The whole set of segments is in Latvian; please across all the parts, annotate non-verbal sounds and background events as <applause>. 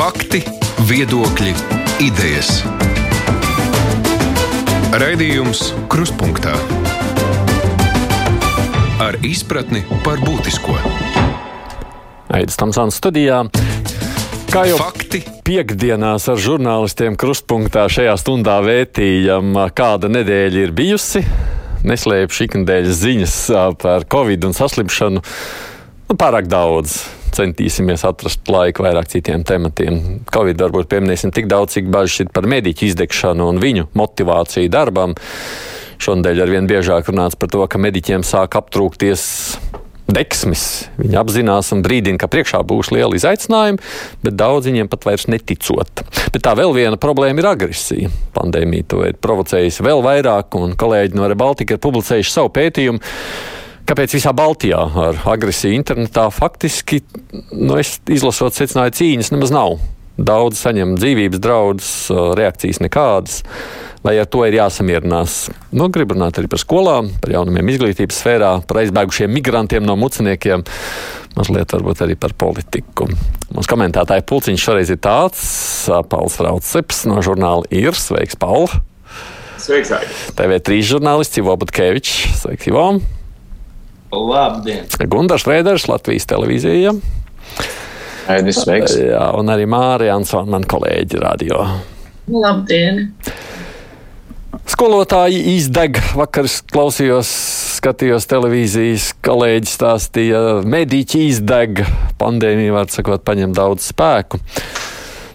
Fakti, viedokļi, idejas. Raidījums Kruspunkta ar izpratni par būtisko. Aizsmeļamies Tamsānas studijā. Kā jau Fakti, piekdienās ar žurnālistiem krustpunktā šajā stundā vētījam, kāda nedēļa ir bijusi. Neslēpšu ikdienas ziņas par covid un saslimšanu. Nu, pārāk daudz. Centīsimies atrast laiku vairāk citiem tematiem. Covid varbūt pieminēsim tik daudz, cik bažas ir par mediķu izdegšanu un viņu motivāciju darbam. Šonadēļ arvien biežāk runāts par to, ka mediķiem sāk aptrūkties deksmis. Viņi apzinās un brīdina, ka priekšā būs liela izaicinājuma, bet daudz viņiem pat vairs neticot. Bet tā vēl viena problēma ir agresija. Pandēmija to ir provocējusi vēl vairāk, un kolēģi no Rebaltika ir publicējuši savu pētījumu. Kāpēc visā Baltijā ar agresiju internetā faktiski, nu, es izlasot, secināju, cīņas nemaz nav. Daudz saņem dzīvības draudus, reakcijas nekādas vai ar to ir jāsamierinās. Nu, gribu runāt arī par skolām, par jaunumiem izglītības sfērā, par aizbēgušiem migrantiem no muciniekiem, mazliet varbūt arī par politiku. Mums komentētāja pulciņš šoreiz ir tāds - Pauls Rauceps no žurnāla Ir. Sveiks, Paul! Sveiks, Aigi! TV3 žurnālists Ivo Butkevičs. Sveiks, Ivo! Labdien! Gunārs Reiders, Latvijas televīzija. Aidis, sveiks! Jā, un arī Mārija Ansona, man kolēģi radio. Labdien! Skolotāji izdeg. Vakar klausījos, skatījos televīzijas, kolēģis stāstīja, mediķi izdeg. Pandēmija, var sakot, paņem daudz spēku.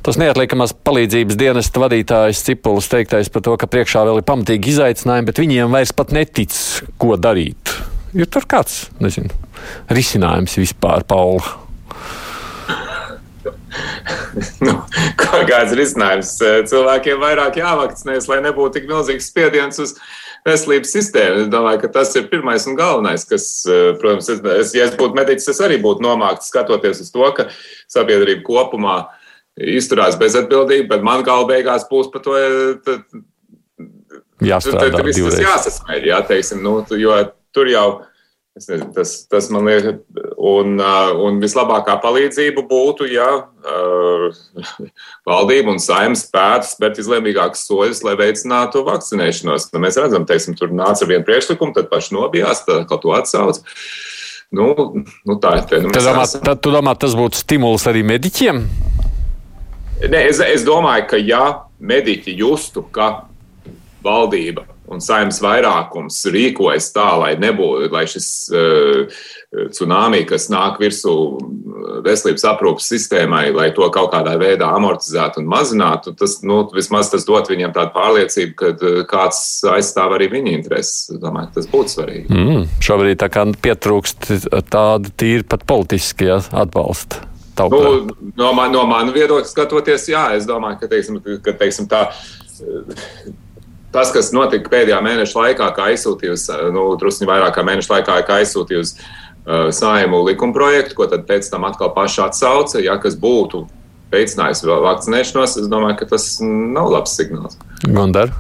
Tas neatliekamās palīdzības dienesta vadītājs Cipulis teiktais par to, ka priekšā vēl ir pamatīgi izaicinājumi, bet viņiem vairs pat netic, ko darīt. Ir tur kāds, nezinu, risinājums vispār, Paula. <laughs> nu, kāds ir risinājums? Cilvēkiem vairāk jāvakcinēs, lai nebūtu tik milzīgs spiediens uz veselības sistēmu. Es domāju, ka tas ir pirmais un galvenais, kas, protams, es, ja es būtu mediķis, es arī būtu nomākts skatoties uz to, ka sabiedrība kopumā izturās bezatbildīgi, bet man gala beigās būs par to. Tad, Jāstrādā tad, tad viss tas divreiz. jāsasmēļ, jā, teiksim, nu, jo tur jau. Nezinu, tas, tas man liekas, un, uh, un vislabākā palīdzība būtu, ja uh, <laughs> valdība un saimnes spētu spērt izlēmīgākus soļus, lai veicinātu vakcinēšanos. Nu, mēs redzam, teiksim, tur nāca ar vienu priekšlikumu, tad paši nobijās, tad kaut ko atsauc. Nu, nu, tā ir. Nu, Tad, mēs domā, esam- tad, tu domā, tas būtu stimuls arī mediķiem? Nē, es, es domāju, ka ja mediķi justu, ka valdība un saimnes vairākums rīkojas tā, lai nebūtu, lai šis uh, tsunami, kas nāk virsū veselības aprūpas sistēmai, lai to kaut kādā veidā amortizētu un mazinātu, tas nu, vismaz tas dot viņiem tādu pārliecību, ka uh, kāds aizstāv arī viņa intereses. Es domāju, tas būtu svarīgi. Mm, šobrīd tā kā pietrūkst tāda tīri pat politiski ja, atbalsta. Tautā. Nu, no, man, no manas viedokļa skatoties, jā, es domāju, ka, teiksim, ka teiksim, tā, tas, kas notika pēdējā mēneša laikā, kā aizsūtījusi, nu, drusku vairāk kā mēneša laikā, kā aizsūtījusi uh, saimu likuma projektu, ko tad pēc tam atkal paši atsauca, ja kas būtu veicinājis vēl vakcinēšanos, es domāju, ka tas nav labs signāls. Gondar.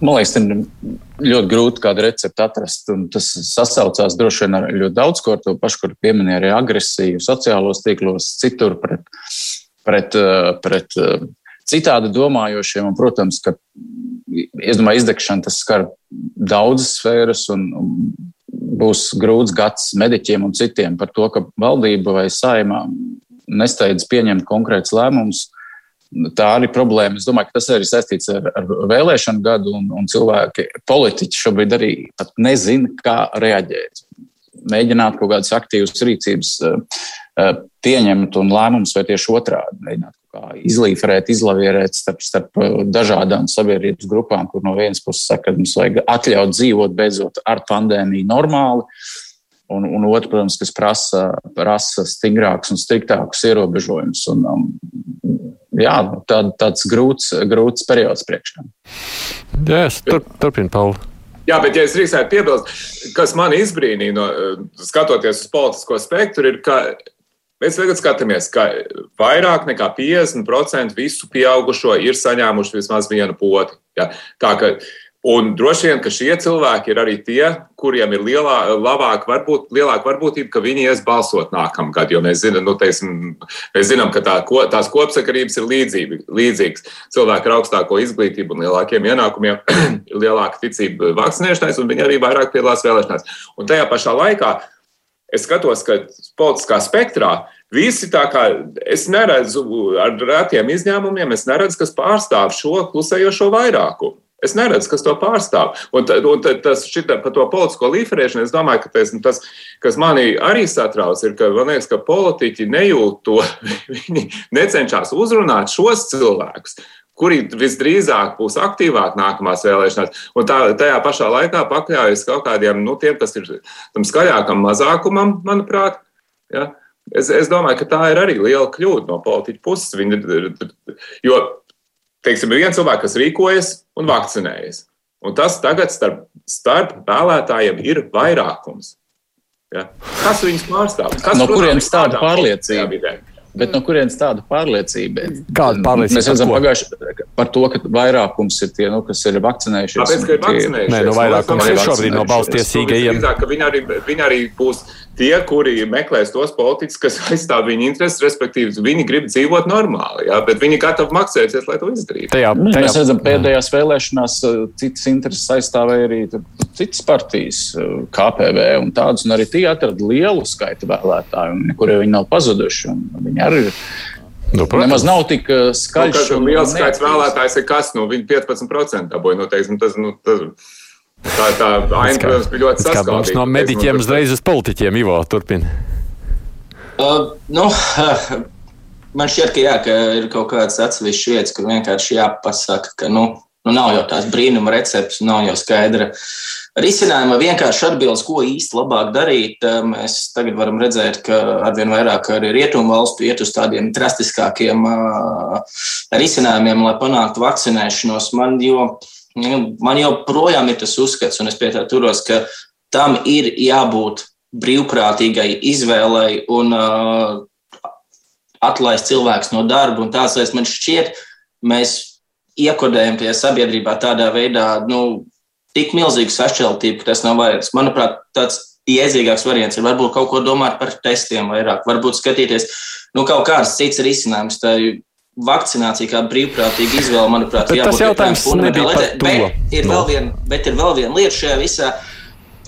Man liekas, ir ļoti grūti kādu recepti atrast. un Tas sasaucās droši vien ar ļoti daudz ko, to pašu, kur pieminēja arī agresiju sociālos tīklos, citur pret, pret, eh, pret eh, citādi domājošiem. Un, protams, ka domāju, izdegšana tas skar daudzas sfēras un, būs grūts gads mediķiem un citiem par to, ka valdība vai saimā nesteidz pieņemt konkrēts lēmums. Tā arī problēma. Es domāju, ka tas arī saistīts ar, ar vēlēšanu gadu, un, un cilvēki, politiķi šobrīd arī pat nezina, kā reaģēt. Mēģināt kaut kādas aktīvas rīcības uh, pieņemt un lēmumus, vai tieši otrādi mēģināt izlīferēt, izlavierēt starp, starp dažādām sabiedrības grupām, kur no vienas puses saka, ka mums vajag atļaut dzīvot beidzot ar pandēmiju normāli. Un, un otrs, protams, kas prasa, prasa stingrākus un striktākus ierobežojumus. Un, um, jā, tā, tāds grūts, grūts periods priekšā. Jā, es tur, turpinu, Pauli. Jā, bet, ja es drīkstētu piebilst, kas man izbrīnīja, no, skatoties uz politisko spektru, ir, ka mēs tagad skatāmies, ka vairāk nekā 50% visu pieaugušo ir saņēmuši vismaz vienu poti. Ja? Tā ka Un droši vien, ka šie cilvēki ir arī tie, kuriem ir lielā, labāk, varbūt, lielāka varbūtība, ka viņi ies balsot nākamgad. Jo mēs zinām, nu, teiksim, mēs zinām ka tā, ko, tās kopsakarības ir līdzība, līdzīgas. Cilvēki ar augstāko izglītību un lielākiem ienākumiem ir <clears throat> lielāka ticība vakcinēšanai, un viņi arī vairāk piedalās vēlēšanās. Un tajā pašā laikā es skatos, ka politiskā spektrā Visi tā kā es neredzu, ar retiem izņēmumiem, es neredzu, kas pārstāv šo klusējošo vairākumu. Es neredzu, kas to pārstāv. Un, un tas šita, par to politisko līferēšanu, es domāju, ka tas, tas, kas manī arī satrauc, ir, ka man liekas, ka politiķi nejūt to, <laughs> viņi necenšas uzrunāt šos cilvēkus kuri visdrīzāk būs aktīvāk nākamās vēlēšanās. Un tā, tajā pašā laikā pakļaujas kaut kādiem, nu, tiem, kas ir tam skaļākam mazākumam, manuprāt. Ja? Es, es domāju, ka tā ir arī liela kļūda no politiķa puses. Viņi, jo teiksim, ir viens cilvēks, kas rīkojas un vakcinējas. Un tas tagad starp, starp vēlētājiem ir vairākums. Ja? Kas viņus pārstāv? Kas no kurienes tāda pārliecība? Bet no kurienes tāda pārliecība? Kāda pārliecība? Mēs redzam pagājuši par to, ka vairākums ir tie, nu, kas ir vakcinējušies. Tāpēc, ka ir vakcinējušies. Nē, no vairākums ir šobrīd no balstiesīgajiem. Viņi arī, viņi arī būs tie, kuri meklēs tos politiķus, kas <laughs> aizstāv viņu intereses, respektīvi, viņi grib dzīvot normāli, jā, bet viņi gatavi maksāties, lai to izdarītu. Tajā, nu, tajā. Mēs redzam, pēdējās vēlēšanās uh, citas intereses aizstāvēja arī citas partijas, uh, KPV un tādas, un arī tie atrada lielu skaitu vēlētāju, nekur viņi nav pazuduši. Viņi arī ir Nu, protams. Nemaz nav tik uh, skaļš. Nu, liels skaits vēlētājs ir kas? Nu, viņi 15% dabūja. Nu, teiksim, tas, nu, tas, Tā, tā aina, protams, bija ļoti saskaldīta. No mediķiem uzreiz uz politiķiem, Ivo, turpina. Uh, nu, uh, <laughs> man šķiet, ka, jā, ka ir kaut kādas atsevišķas vietas, kur vienkārši jāpasaka, ka nu, nu nav jau tās brīnuma recepts, nav jau skaidra risinājuma. Vienkārši atbildes, ko īsti labāk darīt. Uh, mēs tagad varam redzēt, ka arvien vairāk arī rietumu valstu iet uz tādiem drastiskākiem uh, risinājumiem, lai panāktu vakcinēšanos. Man, jo, Nu, man joprojām ir tas uzskats, un es pie tā turos, ka tam ir jābūt brīvprātīgai izvēlei un uh, atlaist cilvēks no darba. Tās lietas man šķiet, mēs iekodējam tajā sabiedrībā tādā veidā, nu, tik milzīgu sašķeltību, ka tas nav vajadzīgs. Manuprāt, tāds iezīgāks variants ir varbūt kaut ko domāt par testiem vairāk, varbūt skatīties, nu, kaut kāds cits risinājums. Tā vakcinācija kā brīvprātīga izvēle, manuprāt, ir jābūt tādam fundamentālam. Bet ir, no. vēl viena, vēl viena lieta šajā visā,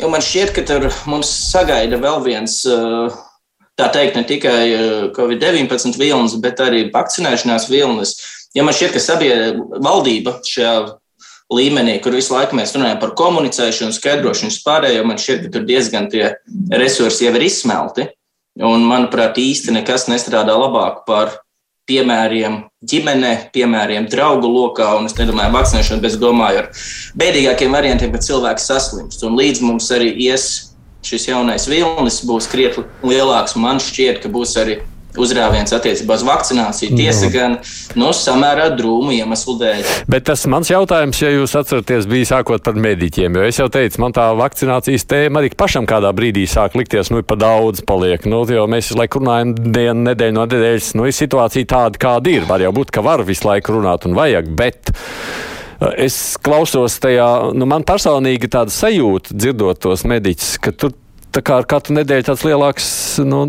man šķiet, ka tur mums sagaida vēl viens, tā teikt, ne tikai Covid-19 vilnis, bet arī vakcinēšanās vilnis. Ja man šķiet, ka sabiedrība, valdība šajā līmenī, kur visu laiku mēs runājam par komunicēšanu, skaidrošanu, vispārējo, man šķiet, ka tur diezgan tie resursi jau ir izsmelti. Un, manuprāt, īsti nekas nestrādā labāk par piemēriem ģimenē, piemēriem draugu lokā, un es nedomāju vakcinēšanu, bet es domāju ar bēdīgākiem variantiem, kad cilvēks saslimst. Un līdz mums arī ies šis jaunais vilnis, būs krietni lielāks. Man šķiet, ka būs arī uzrāviens attiecībā uz vakcināciju. Tiesa no. gan no nu, samērā drūmu iemeslu dēļ. Bet tas mans jautājums, ja jūs atceraties, bija sākot par mediķiem. Jo es jau teicu, man tā vakcinācijas tēma arī pašam kādā brīdī sāk likties, nu, pa daudz paliek. Nu, jo mēs visu laiku runājam dienu, nedēļu no nedēļas. Nu, ir situācija tāda, kāda ir. Var jau būt, ka var visu laiku runāt un vajag, bet. Uh, es klausos tajā, nu, man personīgi tāda sajūta, dzirdot tos mediķus, ka tur tā kā ar katru nedēļu tāds lielāks, nu,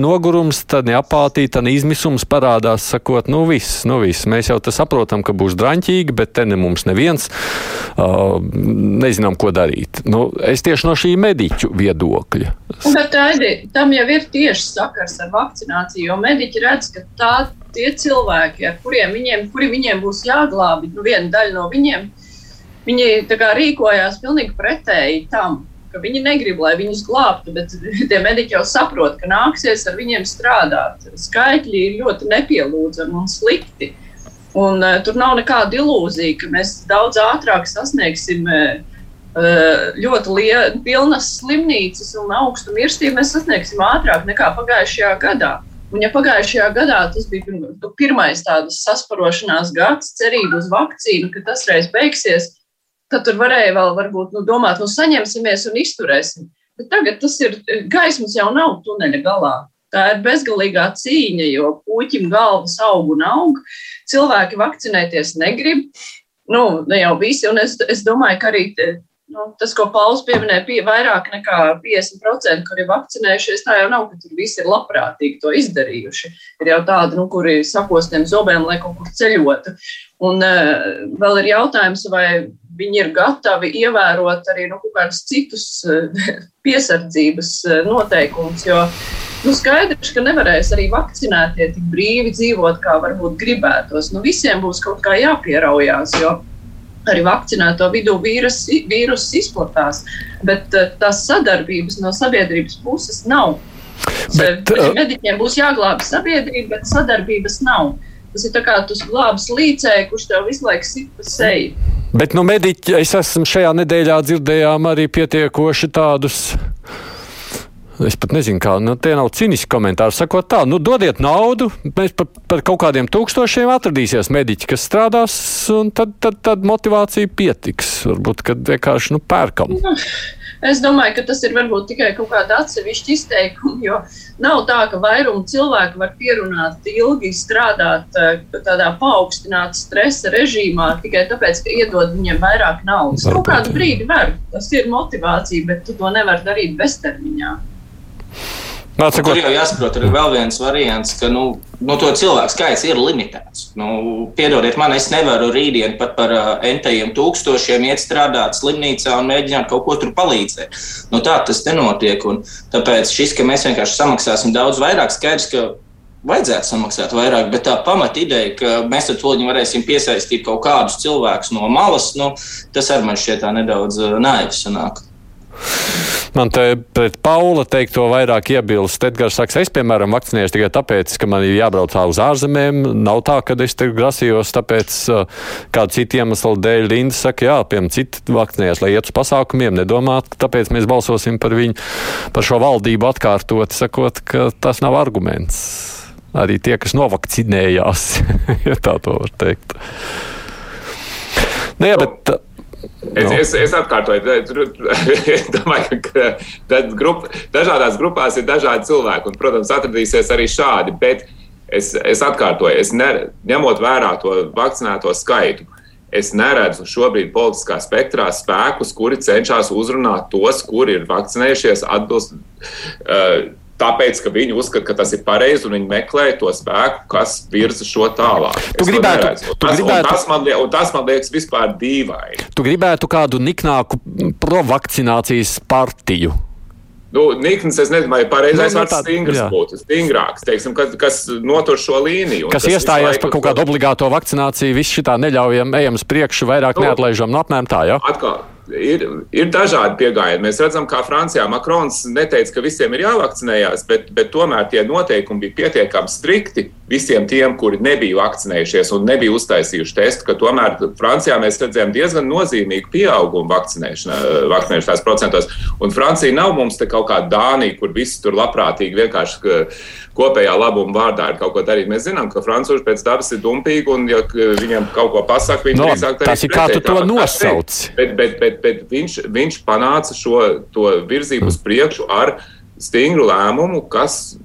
nogurums, tad apātija, tad izmisums parādās, sakot, nu viss, nu viss. Mēs jau saprotam, ka būs draņķīgi, bet te ne mums neviens uh, nezinām, ko darīt. Nu, es tieši no šī mediķu viedokļa. Bet Aidi, tam jau ir tieši sakars ar vakcināciju, jo mediķi redz, ka tā tie cilvēki, ar kuriem viņiem, kuri viņiem būs jāglābi, nu viena daļa no viņiem, viņi kā, rīkojās pilnīgi pretēji tam ka viņi negrib, lai viņus glābtu, bet <laughs> tie mediķi jau saprot, ka nāksies ar viņiem strādāt. Skaitļi ir ļoti nepielūdzami un slikti. Un, uh, tur nav nekāda ilūzija, ka mēs daudz ātrāk sasniegsim uh, ļoti liela, pilnas slimnīcas un augstu mirstību. Mēs sasniegsim ātrāk nekā pagājušajā gadā. Un, ja pagājušajā gadā tas bija pirmais tāds sasparošanās gads, cerība uz vakcīnu, ka tas reiz beigsies, tad tur varēja vēl varbūt, nu, domāt, nu, saņemsimies un izturēsim. Bet tagad tas ir gaismas jau nav tuneļa galā. Tā ir bezgalīgā cīņa, jo puķim galvas aug un aug. Cilvēki vakcinēties negrib. nu, ne jau visi, un es, es domāju, ka arī Nu, tas, ko Pauls pieminēja, pie, vairāk nekā 50%, kuri ir vakcinējušies, tā jau nav, ka tur visi ir labprātīgi to izdarījuši. Ir jau tādi, nu, kuri sakostiem zobiem, lai kaut kur ceļotu. Un uh, vēl ir jautājums, vai viņi ir gatavi ievērot arī nu, kaut kādus citus uh, <laughs> piesardzības uh, noteikumus, jo nu, skaidrs, ka nevarēs arī vakcinētie tik brīvi dzīvot, kā varbūt gribētos. Nu, visiem būs kaut kā jāpieraujās, jo arī vakcinēto vidū vīrus, vīrus izplatās, bet uh, tās sadarbības no sabiedrības puses nav. Bet, uh, Mediķiem būs jāglābj sabiedrība, bet sadarbības nav. Tas ir kā tu glābs līdzēji, kurš tev visu laiku sit pa seju. Bet nu, mediķi, es esmu šajā nedēļā dzirdējām arī pietiekoši tādus Es pat nezinu, kā nu, tie nav cīniski komentāri. Sakot, tā, nu, dodiet naudu, mēs par, par kaut kādiem tūkstošiem atradīsies mediķi, kas strādās, un tad, tad, tad motivācija pietiks. Varbūt, kad vienkārši nu, pērkam. Nu, es domāju, ka tas ir varbūt tikai kaut kāda atsevišķa izteikuma, jo nav tā, ka vairumu cilvēku var pierunāt ilgi strādāt eh, tādā paaugstināta stresa režīmā tikai tāpēc, ka iedod viņiem vairāk naudas. Kaut kādu brīdi var, tas ir motivācija, bet tu to nevari darīt beztermiņā. Tur jau jāsaprot, ir vēl viens variants, ka nu, nu, to cilvēku skaits ir limitēts. Nu, piedodiet man, es nevaru rītdien pat par uh, entajiem tūkstošiem iet strādāt slimnīcā un mēģināt kaut ko tur palīdzēt. Nu, tā tas nenotiek. Tāpēc šis, ka mēs vienkārši samaksāsim daudz vairāk, skaidrs, ka vajadzētu samaksāt vairāk, bet tā pamata ideja, ka mēs ar to varēsim piesaistīt kaut kādus cilvēkus no malas, nu, tas arī man šķiet nedaudz naivs sanāk. Man te pret Paula teikto vairāk iebilst. Edgars saka, es, piemēram, vakcinējos tikai tāpēc, ka man ir jābrauc uz ārzemēm. Nav tā, ka es te grasījos, tāpēc kādu citu iemeslu dēļ Linda saka, jā, piemēram, citi vakcinējas, lai iet uz pasākumiem, nedomāt, ka tāpēc mēs balsosim par viņu, par šo valdību atkārtot, sakot, ka tas nav arguments. Arī tie, kas novakcinējās, <laughs> ja tā to var teikt. Nē, nu, bet Es, no. es, es atkārtoju, <laughs> domāju, ka grup, dažādās grupās ir dažādi cilvēki, un, protams, atradīsies arī šādi. Bet es, es atkārtoju, es ne, ņemot vērā to vakcinēto skaitu, es neredzu šobrīd politiskā spektrā spēkus, kuri cenšas uzrunāt tos, kuri ir vakcinējušies atbilst. Uh, tāpēc, ka viņi uzskata, ka tas ir pareizi un viņi meklē to spēku, kas virza šo tālāk. Tu es gribētu, tu tas, gribētu, tas, man, un tas man liekas vispār dīvaini. Tu gribētu kādu niknāku provakcinācijas partiju. Nu, Nikns, es nezinu, vai pareizais nu, vārds no, stingrs jā. būtu, stingrāks, teiksim, kas, kas notur šo līniju. Kas iestājās par kaut kādu obligāto vakcināciju, viss šitā neļaujam, ejam uz priekšu, vairāk nu, neatlaižam, no apmēram tā, jā? Ja? Atkal, ir, ir dažādi pieejami. Mēs redzam, kā Francijā Makrons neteica, ka visiem ir jāvakcinējās, bet, bet tomēr tie noteikumi bija pietiekami strikti visiem tiem, kuri nebija vakcinējušies un nebija uztaisījuši testu. Tomēr Francijā mēs redzējām diezgan nozīmīgu pieaugumu vakcinēšanās procentos. Un Francija nav mums te kaut kāda Dānija, kur visi tur labprātīgi vienkārši kopējā labuma vārdā ir kaut ko darīt. Mēs zinām, ka francūži pēc dabas ir dumpīgi un, ja viņiem kaut ko pasaka, viņi no, drīzāk tā ir. Tas ir kā tu to nosauc. Bet, bet, bet, bet viņš, viņš panāca šo virzību uz priekšu ar stingru lēmumu, kas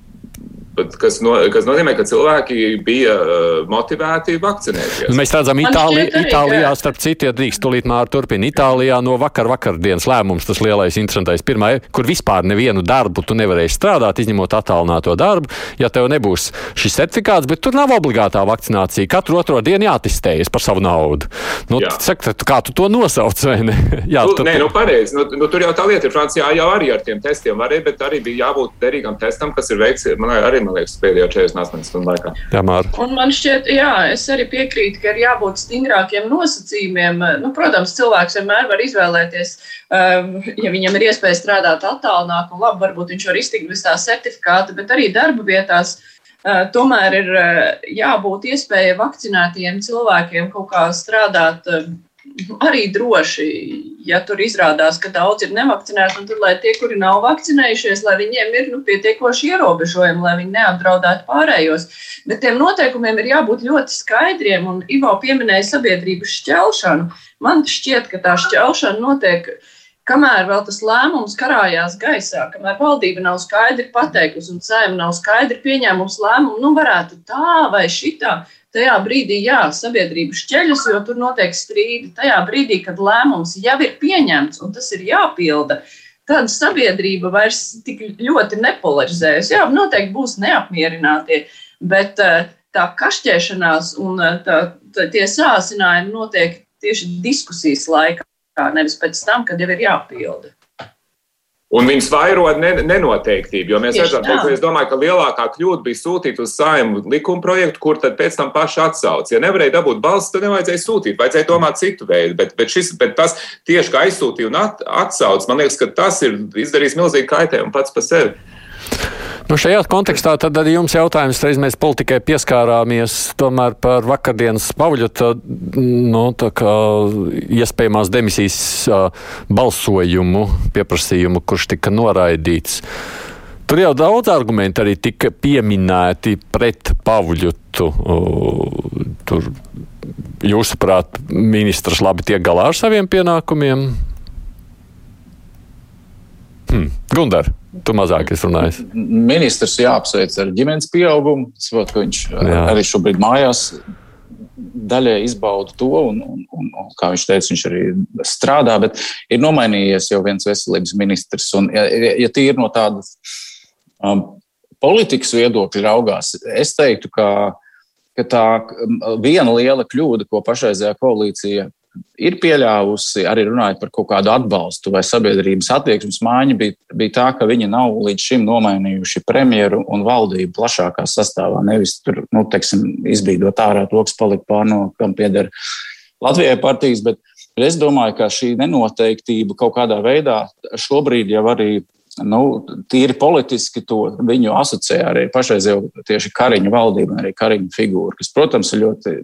kas, no, kas nozīmē, ka cilvēki bija uh, motivēti vakcinēties. Mēs redzam, Itāli, Itālijā, starp citu, drīkst tūlīt māri turpina. Itālijā no vakar vakardienas lēmums, tas lielais interesantais, pirmā, kur vispār nevienu darbu tu nevarēsi strādāt, izņemot attālināto darbu, ja tev nebūs šis certifikāts, bet tur nav obligātā vakcinācija. Katru otro dienu jātestējas par savu naudu. Nu, saka, kā tu to nosauc, vai ne? <laughs> Jā, nu, tu, nē, nu pareizi. Nu, nu, tur jau tā lieta ir. Francijā jau arī ar tiem testiem varēja, bet arī bija jābūt derīgam testam, kas ir veikts, man arī man liekas, pēdējo 48 stundu laikā. Jā, Māra. Un man šķiet, jā, es arī piekrītu, ka ir jābūt stingrākiem nosacījumiem. Nu, protams, cilvēks vienmēr var izvēlēties, um, ja viņam ir iespēja strādāt attālināk, un labi, varbūt viņš var iztikt bez tā certifikāta, bet arī darba vietās. Uh, tomēr ir uh, jābūt iespējai vakcinētiem cilvēkiem kaut kā strādāt um, arī droši, ja tur izrādās, ka daudz ir nevakcinēti, tad lai tie, kuri nav vakcinējušies, lai viņiem ir nu, pietiekoši ierobežojumi, lai viņi neapdraudētu pārējos. Bet tiem noteikumiem ir jābūt ļoti skaidriem, un Ivo pieminēja sabiedrības šķelšanu. Man šķiet, ka tā šķelšana notiek kamēr vēl tas lēmums karājās gaisā, kamēr valdība nav skaidri pateikusi un sēma nav skaidri pieņēmusi lēmumu, nu varētu tā vai šitā. Tajā brīdī, jā, sabiedrība šķeļas, jo tur notiek strīdi. Tajā brīdī, kad lēmums jau ir pieņemts un tas ir jāpilda, tad sabiedrība vairs tik ļoti nepolarizējas. Jā, noteikti būs neapmierinātie, bet eh, tā kašķēšanās un eh, tā, tā, tie sāsinājumi notiek tieši diskusijas laikā, nevis pēc tam, kad jau ir jāpilda. Un viņas vairo nenoteiktību, jo mēs redzam, ka es domāju, ka lielākā kļūda bija sūtīt uz saimu likuma projektu, kur tad pēc tam paši atsauc. Ja nevarēja dabūt balsts, tad nevajadzēja sūtīt, vajadzēja domāt citu veidu. Bet, bet, šis, bet tas tieši kā aizsūtīja un at, atsauc, man liekas, ka tas ir izdarījis milzīgu kaitējumu pats par sevi. Nu šajā kontekstā tad arī jums jautājums, reiz mēs politikai pieskārāmies tomēr par vakardienas Pavļota nu, iespējamās demisijas balsojumu, pieprasījumu, kurš tika noraidīts. Tur jau daudz argumentu arī tika pieminēti pret Pavļotu. Tur, jūsuprāt, ministrs labi tiek galā ar saviem pienākumiem? Hmm. Gundar, tu mazāk esi runājis. Ministrs jāapsveic ar ģimenes pieaugumu. Es saprotu, ka viņš Jā. arī šobrīd mājās daļai izbauda to, un, un, un, un, kā viņš teica, viņš arī strādā, bet ir nomainījies jau viens veselības ministrs. Un, ja, ja ir no tādas um, politikas viedokļa raugās, es teiktu, ka, ka tā viena liela kļūda, ko pašreizējā koalīcija ir pieļāvusi, arī runājot par kaut kādu atbalstu vai sabiedrības attieksmes maiņu, bija, bija tā, ka viņi nav līdz šim nomainījuši premjeru un valdību plašākā sastāvā. Nevis tur, nu, teiksim, izbīdot ārā to, kas palika pār no, kam pieder Latvijai partijas, bet es domāju, ka šī nenoteiktība kaut kādā veidā šobrīd jau arī nu, tīri politiski to viņu asociē arī pašreizējo tieši Kariņu valdību un arī Kariņu figūru, kas, protams, ir ļoti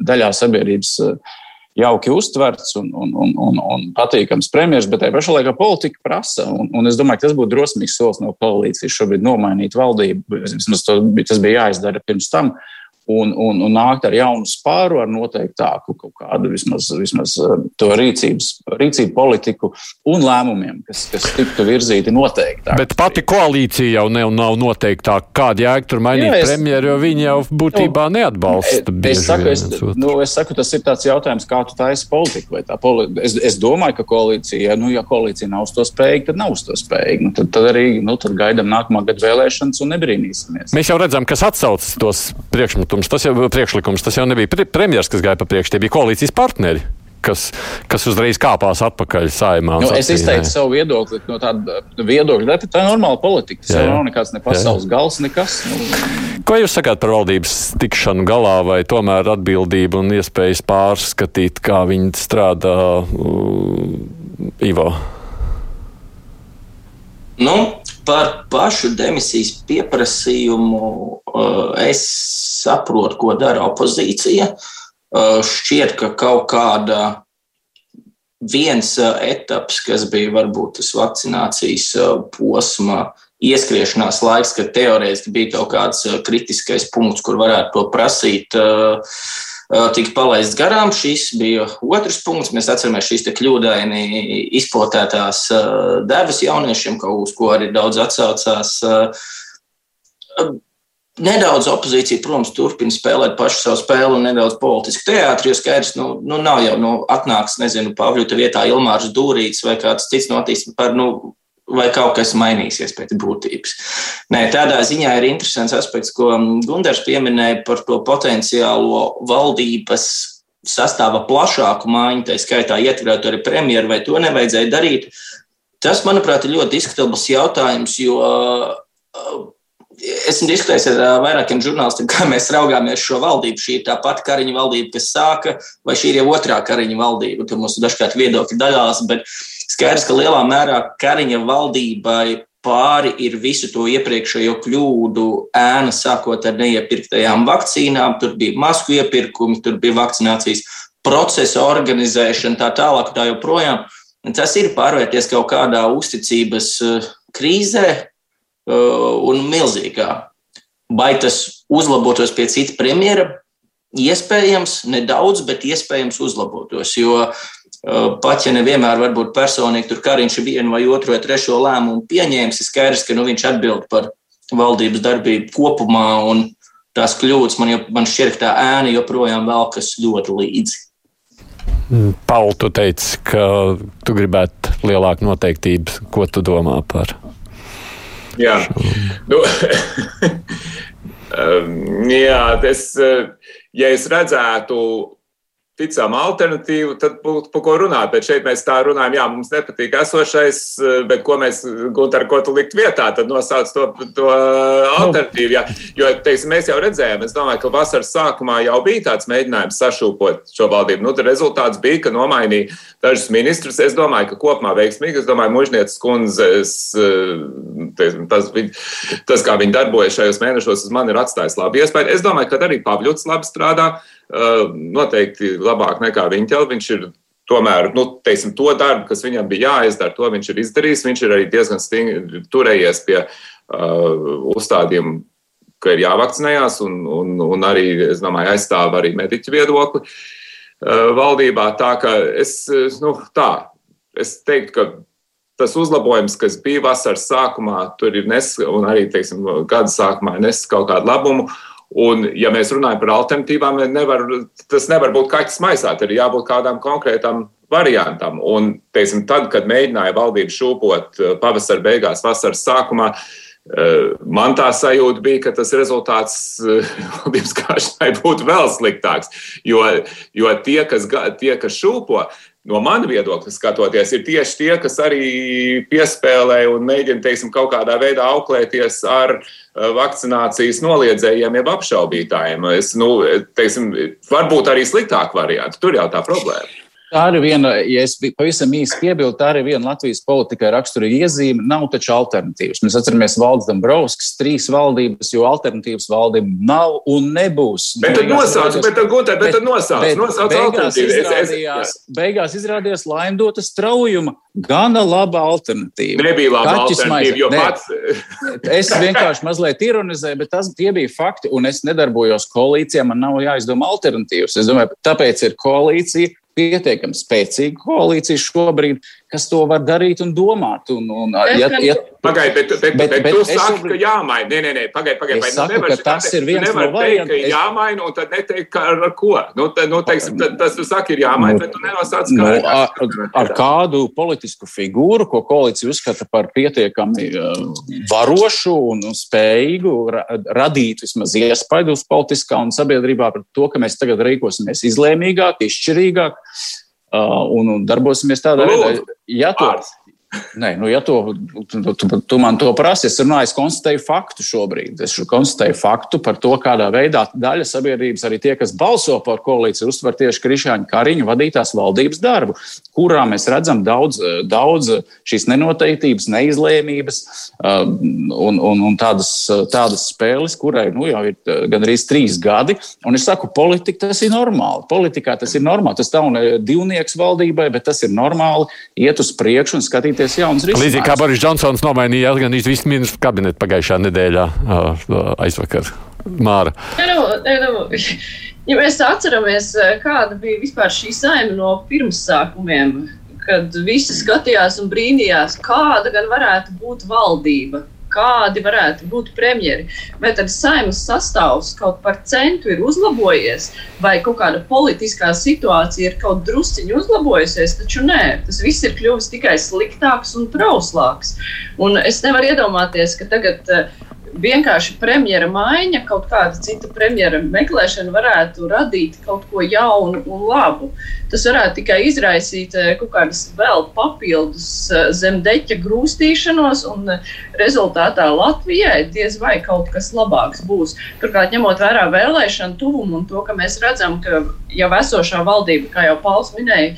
daļā sabiedrības eh, jauki uztverts un, un, un, un, un patīkams premjerministrs, bet tajā pašā laikā politika prasa. Un, un es domāju, ka tas būtu drosmīgs solis no koalīcijas šobrīd nomainīt valdību. Tas bija jāizdara pirms tam un, un, un nākt ar jaunu spāru, ar noteiktāku kaut kādu vismaz, vismaz eh, to rīcības, rīcību politiku un lēmumiem, kas, kas tiktu virzīti noteikti. Bet pati koalīcija jau ne, nav noteiktā, kāda jēga tur mainīt Jā, es, premjeru, jo viņi jau būtībā nu, neatbalsta. Es saku, es, nu, es saku, tas ir tāds jautājums, kā tu taisi politiku. Poli es, es domāju, ka koalīcija, nu, ja koalīcija nav uz to spējīga, tad nav uz to spējīga. Nu, tad, tad arī nu, tad gaidām nākamā gada vēlēšanas un nebrīnīsimies. Mēs jau redzam, kas atsaucas tos priekšmetumus priekšlikums. Tas jau, priekšlikums, tas jau nebija premjerministrs, kas gāja pa priekšu, tie bija koalīcijas partneri. Kas, kas uzreiz kāpās atpakaļ saimā. Nu, es izteicu savu viedokli no tāda viedokļa, ka tā ir normāla politika. Tas nav nekāds ne pasaules jā. gals, nekas. Nu. Ko jūs sakāt par valdības tikšanu galā, vai tomēr atbildību un iespējas pārskatīt, kā viņi strādā uh, Ivo? Nu, Par pašu demisijas pieprasījumu eh, es saprotu, ko dara opozīcija. Eh, šķiet, ka kaut kāda viens eh, etaps, kas bija varbūt tas vakcinācijas posma ieskriešanās laiks, kad teorētiski bija kaut kāds kritiskais punkts, kur varētu to prasīt. Tika palaists garām. Šis bija otrs punkts. Mēs atceramies šīs kļūdaini izplatētās devas jauniešiem, uz ko arī daudz atsaucās. Nedaudz opozīcija, protams, turpina spēlēt pašu savu spēli un nedaudz politisku teātri, jo skaidrs, nu, nu nav jau nu, atnāks, nezinu, Pāvļuta vietā Ilmārs Dūrīts vai kāds cits no attīstības par, nu, vai kaut kas mainīsies pēc būtības. Nē, tādā ziņā ir interesants aspekts, ko Gunārs pieminēja par to potenciālo valdības sastāva plašāku mājiņu, tā skaitā ietverot arī premjeru, vai to nevajadzēja darīt. Tas, manuprāt, ir ļoti diskutabls jautājums, jo uh, esmu diskutējis ar vairākiem žurnālistiem, kā mēs raugāmies šo valdību. Šī ir tā pati kariņa valdība, kas sāka, vai šī ir jau otrā kariņa valdība. Tur mums dažkārt viedokļi dalās, bet Skaidrs, ka lielā mērā Kariņa valdībai pāri ir visu to iepriekšējo kļūdu ēna, sākot ar neiepirktajām vakcīnām. Tur bija masku iepirkumi, tur bija vakcinācijas procesa organizēšana, tā tālāk, tā joprojām. Tas ir pārvērties kaut kādā uzticības krīzē un milzīgā. Vai tas uzlabotos pie cita premjera? Iespējams, nedaudz, bet iespējams uzlabotos. Jo pat ja nevienmēr varbūt personīgi tur Kariņš vienu vai otru vai trešo lēmumu pieņēmis, ir skaidrs, ka nu, viņš atbild par valdības darbību kopumā un tās kļūdas man, man šķiet, ka tā ēna joprojām velkas ļoti līdzi. Mm, Pauli, tu teici, ka tu gribētu lielāku noteiktību. Ko tu domā par? Jā, nu, <laughs> um, jā tas, ja es redzētu ticama alternatīva, tad būtu par ko runāt. Bet šeit mēs tā runājam, jā, mums nepatīk esošais, bet ko mēs, Gunter, ko tu likt vietā, tad nosauc to, to alternatīvu. Jā. Jo, teiksim, mēs jau redzējām, es domāju, ka vasaras sākumā jau bija tāds mēģinājums sašūpot šo valdību. Nu, rezultāts bija, ka nomainīja dažus ministrus. Es domāju, ka kopumā veiksmīgi, es domāju, mužnieces kundzes, teiksim, tas, tas, kā viņi darbojas šajos mēnešos, uz mani ir atstājis labu iespēju. Es domāju, ka arī Pavļuts labi strādā noteikti labāk nekā Viņķela. Viņš ir tomēr nu, teiksim, to darbu, kas viņam bija jāizdara, to viņš ir izdarījis. Viņš ir arī diezgan stingri turējies pie uh, uzstādījuma, ka ir jāvakcinējās, un, un, un arī, es domāju, aizstāv arī mediķu viedokli uh, valdībā. Tā ka es, nu, tā, es teiktu, ka tas uzlabojums, kas bija vasaras sākumā, tur ir nes, un arī, teiksim, gada sākumā nes kaut kādu labumu. Un, ja mēs runājam par alternatīvām, nevar, tas nevar būt kaķis maisā, ir jābūt kādām konkrētām variantam. Un, teiksim, tad, kad mēģināja valdību šūpot eh, pavasara beigās, vasaras sākumā, eh, man tā sajūta bija, ka tas rezultāts eh, <laughs> valdības kāšanai būtu vēl sliktāks. Jo, jo tie, kas, tie, kas šūpo, no mana viedokļa skatoties, ir tieši tie, kas arī piespēlē un mēģina teiksim, kaut kādā veidā auklēties ar uh, vakcinācijas noliedzējiem, jeb apšaubītājiem. Es, nu, teiksim, varbūt arī sliktāk varianti. Tur jau tā problēma. Tā ir viena, ja es pavisam īsi piebildu, tā ir viena Latvijas politikai raksturīga iezīme. Nav taču alternatīvas. Mēs atceramies Valdes Dombrovskis, trīs valdības, jo alternatīvas valdība nav un nebūs. Bet tad nosauc, bet tad gūtē, bet tad nosauc, nosauc izrādījās, beigās izrādījās laimdota straujuma. Gana laba alternatīva. Nebija laba Kaķis alternatīva, jo pats. <laughs> es vienkārši mazliet ironizēju, bet tas tie bija fakti, un es nedarbojos koalīcijā, man nav jāizdomā alternatīvas. Es domāju, tāpēc ir koalīcija, pietiekami spēcīga koalīcija šobrīd, kas to var darīt un domāt. Un, un, ja, ja, Pagaidiet, bet, bet, bet, bet, bet tu saki, šobrīd... ka jāmaina. Nē, nē, nē pagaidiet, pagaidiet. Nu saku, ka tas ir viens no variantiem. Ka es... jāmaina, un tad neteikt, ka ar, ar ko. Nu, tad, nu, teiksim, tad, tas tu saki, ir jāmaina, nu, bet tu nenosāc, kā. Nu, ar, ar kādu politisku figūru, ko koalīcija uzskata par pietiekami uh, varošu un spējīgu ra radīt vismaz iespaidu uz politiskā un sabiedrībā par to, ka mēs tagad rīkosimies izlēmīgāk, izšķirīgāk. Uh, un, un darbosimies tādā veidā, ja to, Nē, nu, ja to, tu, tu, tu man to prasi, es runāju, es konstatēju faktu šobrīd. Es konstatēju faktu par to, kādā veidā daļa sabiedrības, arī tie, kas balso par koalīciju, uztver tieši Krišāņa Kariņa vadītās valdības darbu, kurā mēs redzam daudz, daudz šīs nenoteiktības, neizlēmības um, un, un, un tādas, tādas spēles, kurai nu, jau ir uh, gandrīz trīs gadi. Un es saku, politika tas ir normāli. Politikā tas ir normāli. Tas nav divnieks valdībai, bet tas ir normāli iet uz priekšu un skatīties meklēties jaunas risinājumus. Līdzīgi kā Boris Džonsons nomainīja gan visu ministru kabinetu pagājušā nedēļā aizvakar. Māra. Ja, nu, nu, <laughs> ja mēs atceramies, kāda bija vispār šī saima no pirmsākumiem, kad visi skatījās un brīnījās, kāda gan varētu būt valdība kādi varētu būt premjeri. Vai tad saimnes sastāvs kaut par centu ir uzlabojies, vai kaut kāda politiskā situācija ir kaut drusciņi uzlabojusies, taču nē, tas viss ir kļuvis tikai sliktāks un trauslāks. Un es nevaru iedomāties, ka tagad. Uh, vienkārši premjera maiņa, kaut kāda cita premjera meklēšana varētu radīt kaut ko jaunu un labu. Tas varētu tikai izraisīt eh, kaut kādas vēl papildus eh, zemdeķa grūstīšanos, un eh, rezultātā Latvijai diez vai kaut kas labāks būs. Turklāt, ņemot vērā vēlēšanu tuvumu un to, ka mēs redzam, ka jau esošā valdība, kā jau Pauls minēja,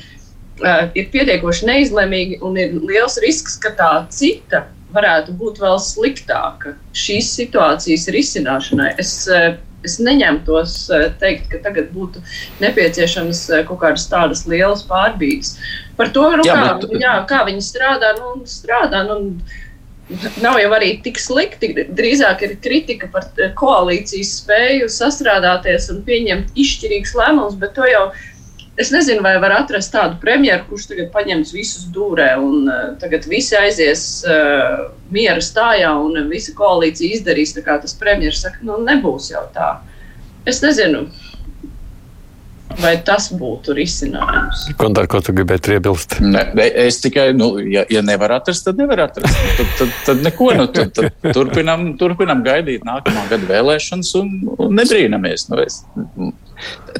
ir pietiekoši neizlēmīga un ir liels risks, ka tā cita varētu būt vēl sliktāka šīs situācijas risināšanai. Es, eh, es neņemtos eh, teikt, ka tagad būtu nepieciešams eh, kaut kādas tādas lielas pārbīdes. Par to, nu, jā, kā, bet... jā, kā viņi strādā, nu, strādā. Nu, Nav jau arī tik slikti. Drīzāk ir kritika par koalīcijas spēju sastrādāties un pieņemt izšķirīgus lēmumus, bet to jau Es nezinu, vai var atrast tādu premjeru, kurš tagad paņems visus dūrē un uh, tagad visi aizies uh, miera stājā un visa koalīcija izdarīs tā, kā tas premjeras saka, nu nebūs jau tā. Es nezinu, vai tas būtu risinājums. Kondar, ko tu gribētu iebilst? Ne, es tikai, nu, ja, ja nevar atrast, tad nevar atrast. Nu, tad, tad, tad neko, nu, tad, tad turpinam, turpinam gaidīt nākamā gada vēlēšanas un, un nebrīnamies. Nu, es,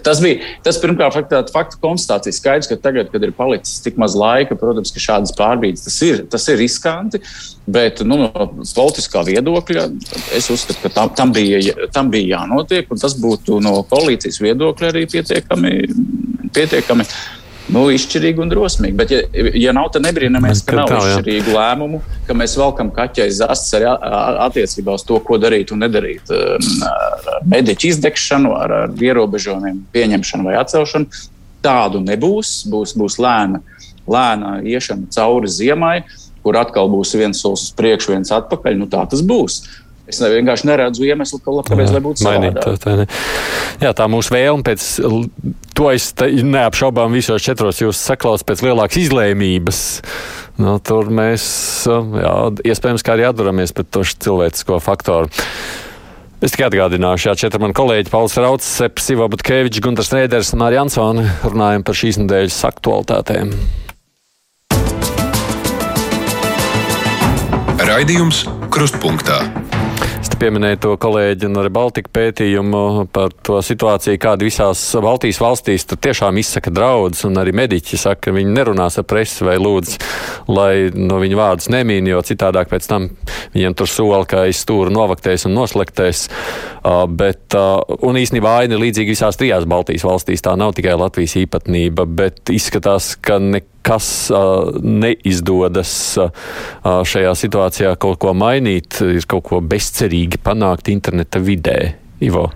Tas bija tas pirmkārt faktu, faktu konstatācija. Skaidrs, ka tagad, kad ir palicis tik maz laika, protams, ka šādas pārbīdes tas ir, tas ir riskanti. Bet nu, no politiskā viedokļa es uzskatu, ka tam, tam, bija, tam bija jānotiek, un tas būtu no koalīcijas viedokļa arī pietiekami. Pietiekami nu, izšķirīgi un drosmīgi. Bet, ja, ja nav, tad nebrīnamies, ka nav tā, izšķirīgu jā. lēmumu, ka mēs velkam kaķais zasts arī attiecībā uz to, ko darīt un nedarīt. Ar mediķu izdegšanu, ar, ar ierobežojumiem, pieņemšanu vai atcelšanu. Tādu nebūs. Būs, būs lēna, lēna iešana cauri ziemai, kur atkal būs viens solis uz priekšu, viens atpakaļ. Nu, tā tas būs. Es vienkārši neredzu iemeslu, kāpēc tā būtu mainīt. Tā, tā, ne. Jā, tā mūsu vēlme pēc to es neapšaubām visos četros jūs saklausāt pēc lielākas izlēmības. Nu, tur mēs jā, iespējams kā arī atduramies pret to cilvēcisko faktoru. Es tikai atgādināšu, jā, četri mani kolēģi, Pauls Rauts, Seps, Ivo Butkevičs, Gunters Nēders un Mārija Ansone runājam par šīs nedēļas aktualitātēm. Raidījums Krustpunktā. Es pieminēju to kolēģi no Baltika pētījumu par to situāciju, kāda visās Baltijas valstīs tur tiešām izsaka draudus, un arī mediķi saka, ka viņi nerunās ar presi vai lūdz, lai no viņu vārdus nemīn, jo citādāk pēc tam viņiem tur sola, ka aiz stūra novaktēs un noslektēs. Uh, bet, uh, un īstenībā aina ir līdzīga visās trijās Baltijas valstīs. Tā nav tikai Latvijas īpatnība, bet izskatās, ka nekā kas neizdodas šajā situācijā kaut ko mainīt, ir kaut ko bezcerīgi panākt interneta vidē. Ivo.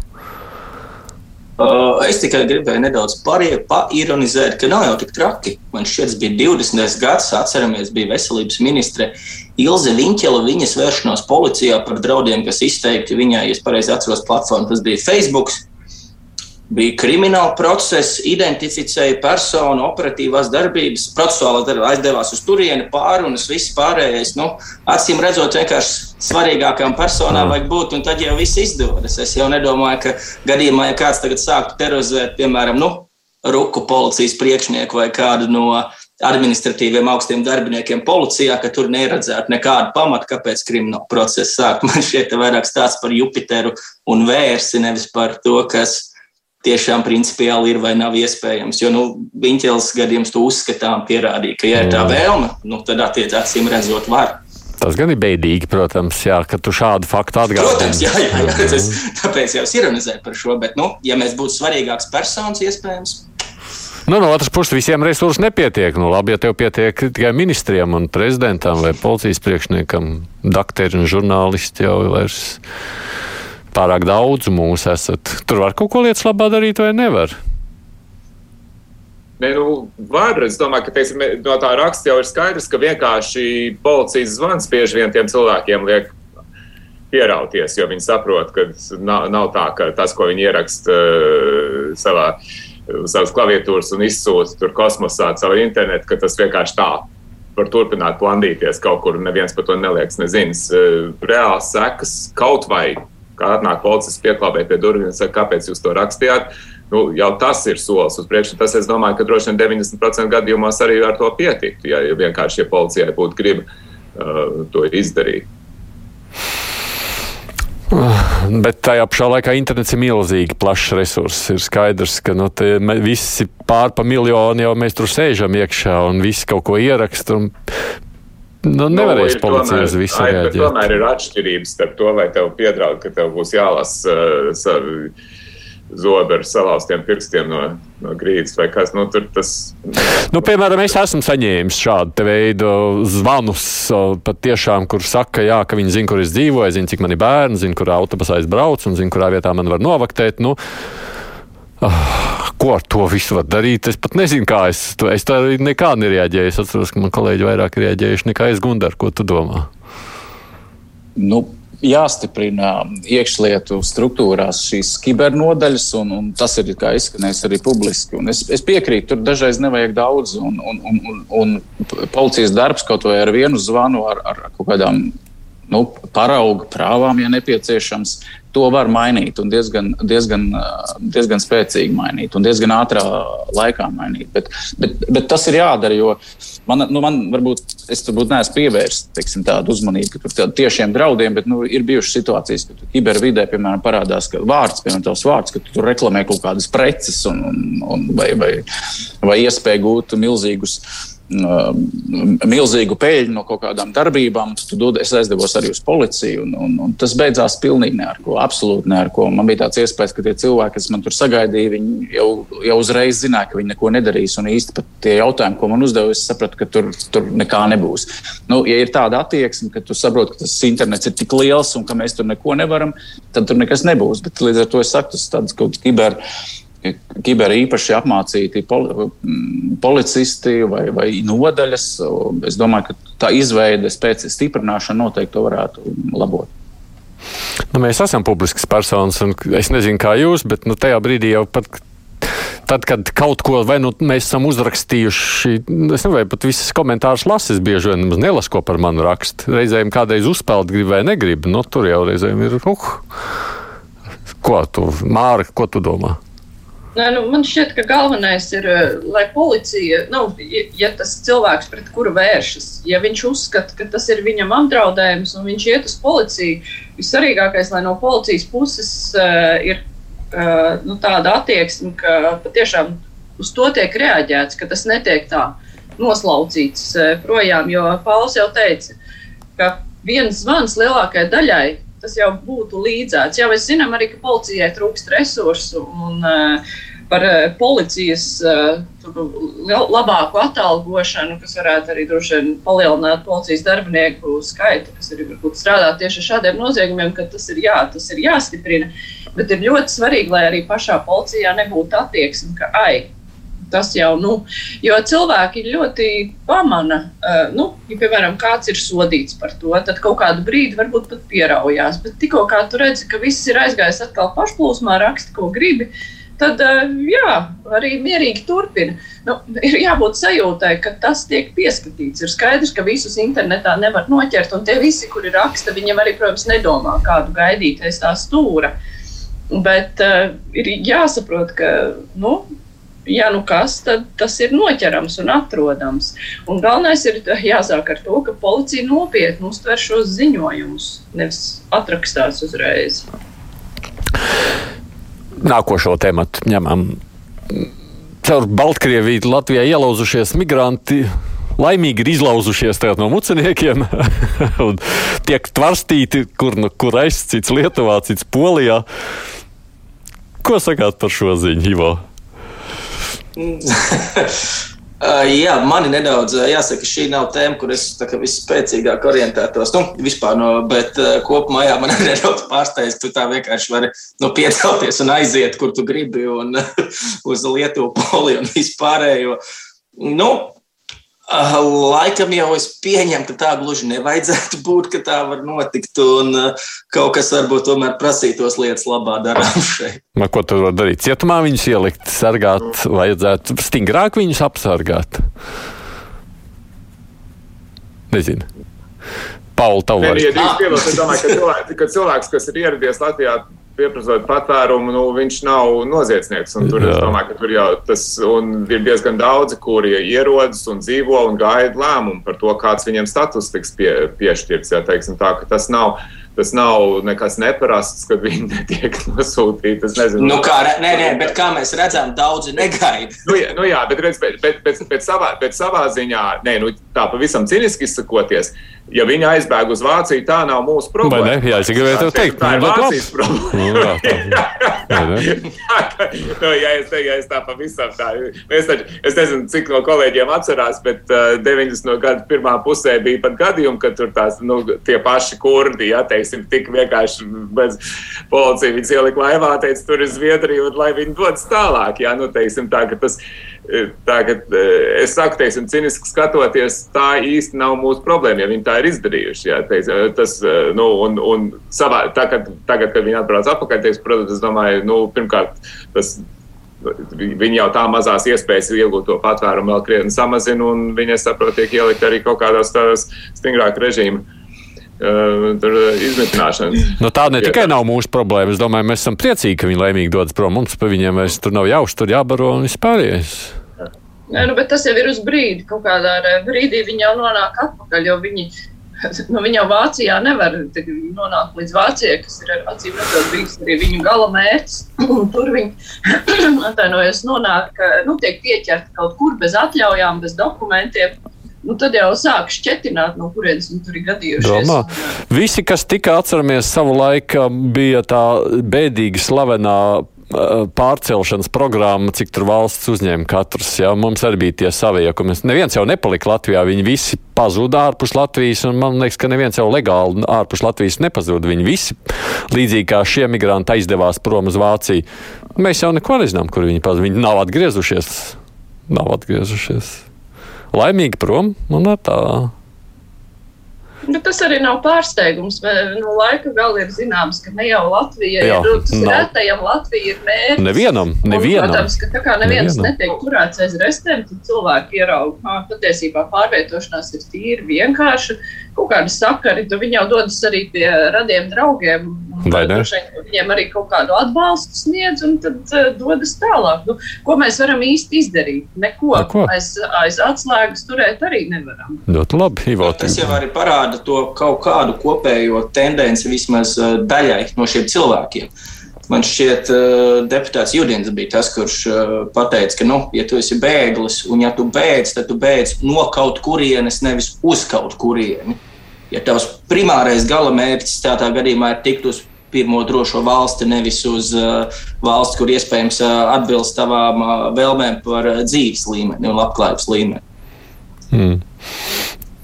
Es tikai gribēju nedaudz paironizēt, ka nav jau tik traki. Man šķiet, bija 20. gads, atceramies, bija veselības ministre Ilze Viņķela, viņas vēršanās policijā par draudiem, kas izteikti viņai, ja es pareizi atceros platformu, tas bija Facebook bija krimināla process, identificēja personu, operatīvās darbības, procesuālās darbības, aizdevās uz turieni, pārunas, viss pārējais. Nu, acīm redzot, vienkārši svarīgākām personām mm. vajag būt, un tad jau viss izdodas. Es jau nedomāju, ka gadījumā, ja kāds tagad sāktu terorizēt, piemēram, nu, ruku policijas priekšnieku vai kādu no administratīviem augstiem darbiniekiem policijā, ka tur neredzētu nekādu pamatu, kāpēc krimināla procesa sākt. Man šķiet, ka vairāk stāsts par Jupiteru un vērsi, nevis par to, kas tiešām principiāli ir vai nav iespējams. Jo nu, Viņķels gadījums to uzskatām pierādīja, ka, ja ir tā vēlme, nu, tad attiecīgi redzot, var. Tas gan ir bēdīgi, protams, jā, ka tu šādu faktu atgādini. Protams, jā, jā, jā tas, <laughs> tāpēc jau es ironizēju par šo, bet, nu, ja mēs būtu svarīgāks personis, iespējams. Nu, no otras puses, visiem resursiem nepietiek. Nu, labi, ja tev pietiek tikai ministriem un prezidentam vai policijas priekšniekam, doktoriem un žurnālistiem jau vairs pārāk daudz mūsu esat. Tur var kaut ko lietas labā darīt vai nevar? Ne, nu, var. Es domāju, ka teiksim, no tā raksta jau ir skaidrs, ka vienkārši policijas zvans bieži vien tiem cilvēkiem liek pierauties, jo viņi saprot, ka nav, nav tā, ka tas, ko viņi ieraksta uh, savā, savas klaviatūras un izsūta tur kosmosā caur internetu, ka tas vienkārši tā var turpināt plandīties kaut kur, un neviens par to neliekas nezins. Uh, reāls sekas kaut vai kā atnāk policists pieklāpē pie durvīm un saka, kāpēc jūs to rakstījāt. Nu, jau tas ir solis uz priekšu. Tas, es domāju, ka droši vien 90% gadījumos arī ar to pietiktu, ja, ja vienkārši ja policijai būtu griba uh, to izdarīt. Bet tajā pašā laikā internets ir milzīgi plašs resurss. Ir skaidrs, ka nu, visi pār pa miljonu jau mēs tur sēžam iekšā un visi kaut ko ieraksta. Nu, nevarēs nu, policija uz visu reaģēt. Tomēr ir atšķirības starp to, vai tev piedraud, ka tev būs jālasa uh, zobi ar salauztiem pirkstiem no, no grīdas vai kas. Nu, tas... nu, piemēram, es esmu saņēmis šādu veidu zvanus, pat tiešām, kur saka, jā, ka viņi zina, kur es dzīvoju, zina, cik man ir bērni, zina, kurā autobusā es braucu un zina, kurā vietā man var novaktēt. Nu, ko ar to visu var darīt? Es pat nezinu, kā es to es tā nekā nereaģēju. Es atceros, ka man kolēģi vairāk reaģējuši nekā es Gundar. Ko tu domā? Nu, jāstiprina iekšlietu struktūrās šīs kibernodaļas, un, un tas ir izskanējis arī publiski. Un es, es piekrītu, tur dažreiz nevajag daudz, un, un, un, un, un policijas darbs kaut vai ar vienu zvanu, ar, ar kaut kādām nu, parauga prāvām, ja nepieciešams, to var mainīt un diezgan, diezgan, diezgan spēcīgi mainīt un diezgan ātrā laikā mainīt. Bet, bet, bet tas ir jādara, jo man, nu, man varbūt es turbūt neesmu pievērsts teiksim, tādu uzmanību, ka tiešiem draudiem, bet nu, ir bijušas situācijas, kad kibervidē, piemēram, parādās vārds, piemēram, tavs vārds, ka tu tur reklamē kaut kādas preces un, un, un vai, vai, vai iespēju gūt milzīgus milzīgu peļņu no kaut kādām darbībām. Tad es aizdevos arī uz policiju, un, un, un tas beidzās pilnīgi ne ar ko. Absolūti ne ar ko. Man bija tāds iespējas, ka tie cilvēki, kas man tur sagaidīja, viņi jau, jau uzreiz zināja, ka viņi neko nedarīs. Un īsti pat tie jautājumi, ko man uzdeva, es sapratu, ka tur, tur nekā nebūs. Nu, ja ir tāda attieksme, ka tu saproti, ka tas internets ir tik liels un ka mēs tur neko nevaram, tad tur nekas nebūs. Bet līdz ar to es saku, tas tāds kaut kāds kiber kiber īpaši apmācīti poli, policisti vai, vai nodaļas. Es domāju, ka tā izveide, pēc stiprināšana noteikti to varētu labot. Nu, mēs esam publisks personas, un es nezinu, kā jūs, bet nu, tajā brīdī jau pat. Tad, kad kaut ko nu mēs esam uzrakstījuši, es vai pat visas komentārus lasu, es bieži vien nelasu, ko par mani raksta. Reizēm kādreiz uzspēlēt, grib vai negrib. Nu, tur jau reizēm ir. Uh, ko tu, Māra, ko tu domā? Nē, nu, man šķiet, ka galvenais ir, eh, lai policija, nu, ja tas cilvēks, pret kuru vēršas, ja viņš uzskata, ka tas ir viņam apdraudējums un viņš iet uz policiju, vissvarīgākais, lai no policijas puses uh, ir uh, nu, tāda attieksme, ka patiešām uz to tiek reaģēts, ka tas netiek tā noslaucīts uh, projām. Jo Pauls jau teica, ka viens zvans lielākajai daļai tas jau būtu līdzēts. Jā, mēs zinām arī, ka policijai trūkst resursu un uh, par uh, policijas uh, labāku atalgošanu, kas varētu arī droši vien palielināt policijas darbinieku skaitu, kas arī varbūt strādā tieši ar šādiem noziegumiem, ka tas ir, jā, tas ir jāstiprina. Bet ir ļoti svarīgi, lai arī pašā policijā nebūtu attieksme, ka ai, tas jau, nu, jo cilvēki ļoti pamana, uh, nu, ja, piemēram, kāds ir sodīts par to, tad kaut kādu brīdi varbūt pat pieraujās. Bet tikko kā tu redzi, ka viss ir aizgājis atkal pašplūsmā, raksti, ko gribi. Tad, uh, jā, arī mierīgi turpina. Nu, ir jābūt sajūtai, ka tas tiek pieskatīts. Ir skaidrs, ka visus internetā nevar noķert, un tie visi, kuri raksta, viņiem arī, protams, nedomā, kādu gaidīt aiz tā stūra. Bet uh, ir jāsaprot, ka nu, ja nu kas, tad tas ir noķerams un atrodams. Un galvenais ir jāsāk ar to, ka policija nopietni uztver šos ziņojumus, nevis atrakstās uzreiz. Nākošo tematu ņemam. Caur Baltkrieviju Latvijā ielauzušies migranti laimīgi ir izlauzušies no muciniekiem <laughs> un tiek tvarstīti, kur, nu, kur aizcits Lietuvā, cits Polijā. Ko sakāt par šo ziņu, Ivo? <laughs> Uh, jā, mani nedaudz jāsaka, šī nav tēma, kur es vispēcīgāk orientētos. Nu, vispār, no, bet uh, kopumā jā, man <laughs> nedaudz pārsteidz, ka tu tā vienkārši vari nu, piecelties un aiziet, kur tu gribi, un <laughs> uz Lietuvu, Poliju un vispārējo. Nu, laikam jau es pieņemu, ka tā gluži nevajadzētu <laughs> būt, ka tā var notikt. Un uh, kaut kas varbūt tomēr prasītos lietas labā darām <laughs> šeit. Ma, ko tur var darīt? Cietumā viņus ielikt, sargāt, vajadzētu stingrāk viņus apsargāt. Nezinu. Pauli, tev ka cilvēks, ka cilvēks, kas ir ieradies Latvijā, pieprasot patvērumu, nu, viņš nav noziedznieks. Tur, es domāju, ka tur jau tas ir diezgan daudzi, kuri ierodas un dzīvo un gaida lēmumu par to, kāds viņiem status tiks pie, piešķirts. Ja, teiksim, tā, tas nav Tas nav nekas neparasts, kad viņi <laughs> netiek nosūtīti. Es nezinu, nu, kā, nē, nē, bet kā mēs redzam, daudzi negaida. nu, jā, nu, jā, bet, redz, bet, bet, bet, bet, savā, bet savā ziņā, nē, nu, tā pavisam ciniski izsakoties, ja viņi aizbēg uz Vāciju, tā nav mūsu problēma. Ne? Jā, es gribēju tev teikt, tā ir Vācijas problēma. Nu, jā, tā, <laughs> nu, ja, es, ja es tā pavisam tā, es, taču, es nezinu, cik no kolēģiem atcerās, bet uh, 90. no gada pirmā pusē bija pat gadījumi, kad tur tās, nu, tie paši kurdi, ja, teiks, teiksim, tik vienkārši bez policija viņas ielika laivā, teica, tur ir Zviedrija, un lai viņi dodas tālāk. Jā, nu, teiksim, tā, tas, Tagad es saku, teiksim, ciniski skatoties, tā īsti nav mūsu problēma, ja viņi tā ir izdarījuši. Jā, teiksim, tas, nu, un, un savā, tagad, tagad, kad viņi atbrauc atpakaļ, teiksim, protams, es domāju, nu, pirmkārt, tas viņi jau tā mazās iespējas iegūt to patvērumu vēl krietni samazina, un viņi, es saprotu, tiek ielikt arī kaut kādos tādos stingrāk režīmu. Uh, tur izmitināšanas. Nu, tā ne tikai nav mūsu problēma. Es domāju, mēs esam priecīgi, ka viņi laimīgi dodas prom. Mums par viņiem vairs tur nav jāuztur, jābaro un vispārējais. Nē, nu, bet tas jau ir uz brīdi. Kaut kādā brīdī viņi jau nonāk atpakaļ, jo viņi, nu, viņi jau Vācijā nevar nonākt līdz Vācijai, kas ir acīm redzot bijis arī viņu gala mērķis. <clears throat> Tur viņi, <clears throat> atvainojas, nonāk, nu, tiek pieķerti kaut kur bez atļaujām, bez dokumentiem nu, tad jau sāk šķetināt, no kurienes viņi tur ir gadījušies. Domā. Visi, kas tika atceramies savu laiku, bija tā bēdīgi slavenā pārcelšanas programma, cik tur valsts uzņēma katrs. Jā, mums arī bija tie saviekumi. Neviens jau nepalika Latvijā, viņi visi pazuda ārpus Latvijas, un man liekas, ka neviens jau legāli ārpus Latvijas nepazuda. Viņi visi, līdzīgi kā šie migranti, aizdevās prom uz Vāciju. Mēs jau neko nezinām, kur viņi pazuda. Viņi nav atgriezušies. Nav atgriezušies laimīgi prom un tā. Nu, tas arī nav pārsteigums. Nu, laika galā ir zināms, ka ne jau Latvija Jā, ir rūtas retajam, Latvija ir mērķis. Nevienam, nevienam. Un, protams, ka tā kā neviens nevienam. netiek turēts aiz restēm, tad cilvēki ierauga, ka patiesībā pārvietošanās ir tīri vienkārši kaut kādi sakari, tad viņi jau dodas arī pie radiem draugiem. Viņiem arī kaut kādu atbalstu sniedz un tad uh, dodas tālāk. Nu, ko mēs varam īsti izdarīt? Neko, Neko. Aiz, aiz atslēgas turēt arī nevaram. Ļoti labi, Ivo. Tas jau arī parāda to kaut kādu kopējo tendenci vismaz uh, daļai no šiem cilvēkiem. Man šķiet, uh, deputāts Judins bija tas, kurš uh, teica, ka, nu, ja tu esi bēglis un ja tu bēdz, tad tu bēdz no kaut kurienes, nevis uz kaut kurieni ja tavs primārais gala mērķis tādā gadījumā ir tikt uz pirmo drošo valsti, nevis uz uh, valsti, kur iespējams uh, atbilst tavām uh, vēlmēm par uh, dzīves līmeni un labklājības līmeni. Hmm.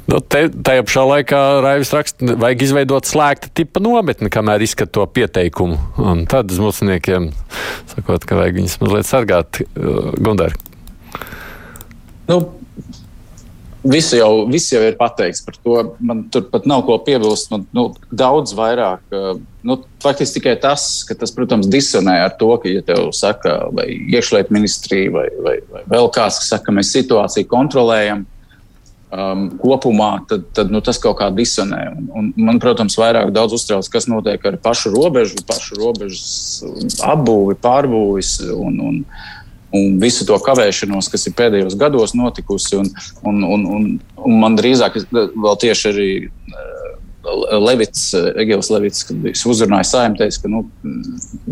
Nu, te, tajā pašā laikā Raivis raksta, vajag izveidot slēgta tipa nometni, kamēr izskat to pieteikumu. Un tad uz mūciniekiem sakot, ka vajag viņus mazliet sargāt. Uh, Gundar. Nu, Viss jau, viss jau ir pateikts par to. Man tur pat nav ko piebilst. Man, nu, daudz vairāk. Nu, faktiski tikai tas, ka tas, protams, disonē ar to, ka, ja tev saka, vai iekšlietu ministrija, vai, vai, vai vēl kāds, kas saka, ka mēs situāciju kontrolējam um, kopumā, tad, tad nu, tas kaut kā disonē. Un, un man, protams, vairāk uztrauc, kas notiek ar pašu robežu, pašu robežas apbūvi, pārbūvis. Un, un, un visu to kavēšanos, kas ir pēdējos gados notikusi. Un, un, un, un, un man drīzāk vēl tieši arī eh, Levits, Egils Levits, kad viņš uzrunāja saimē, teica, ka nu,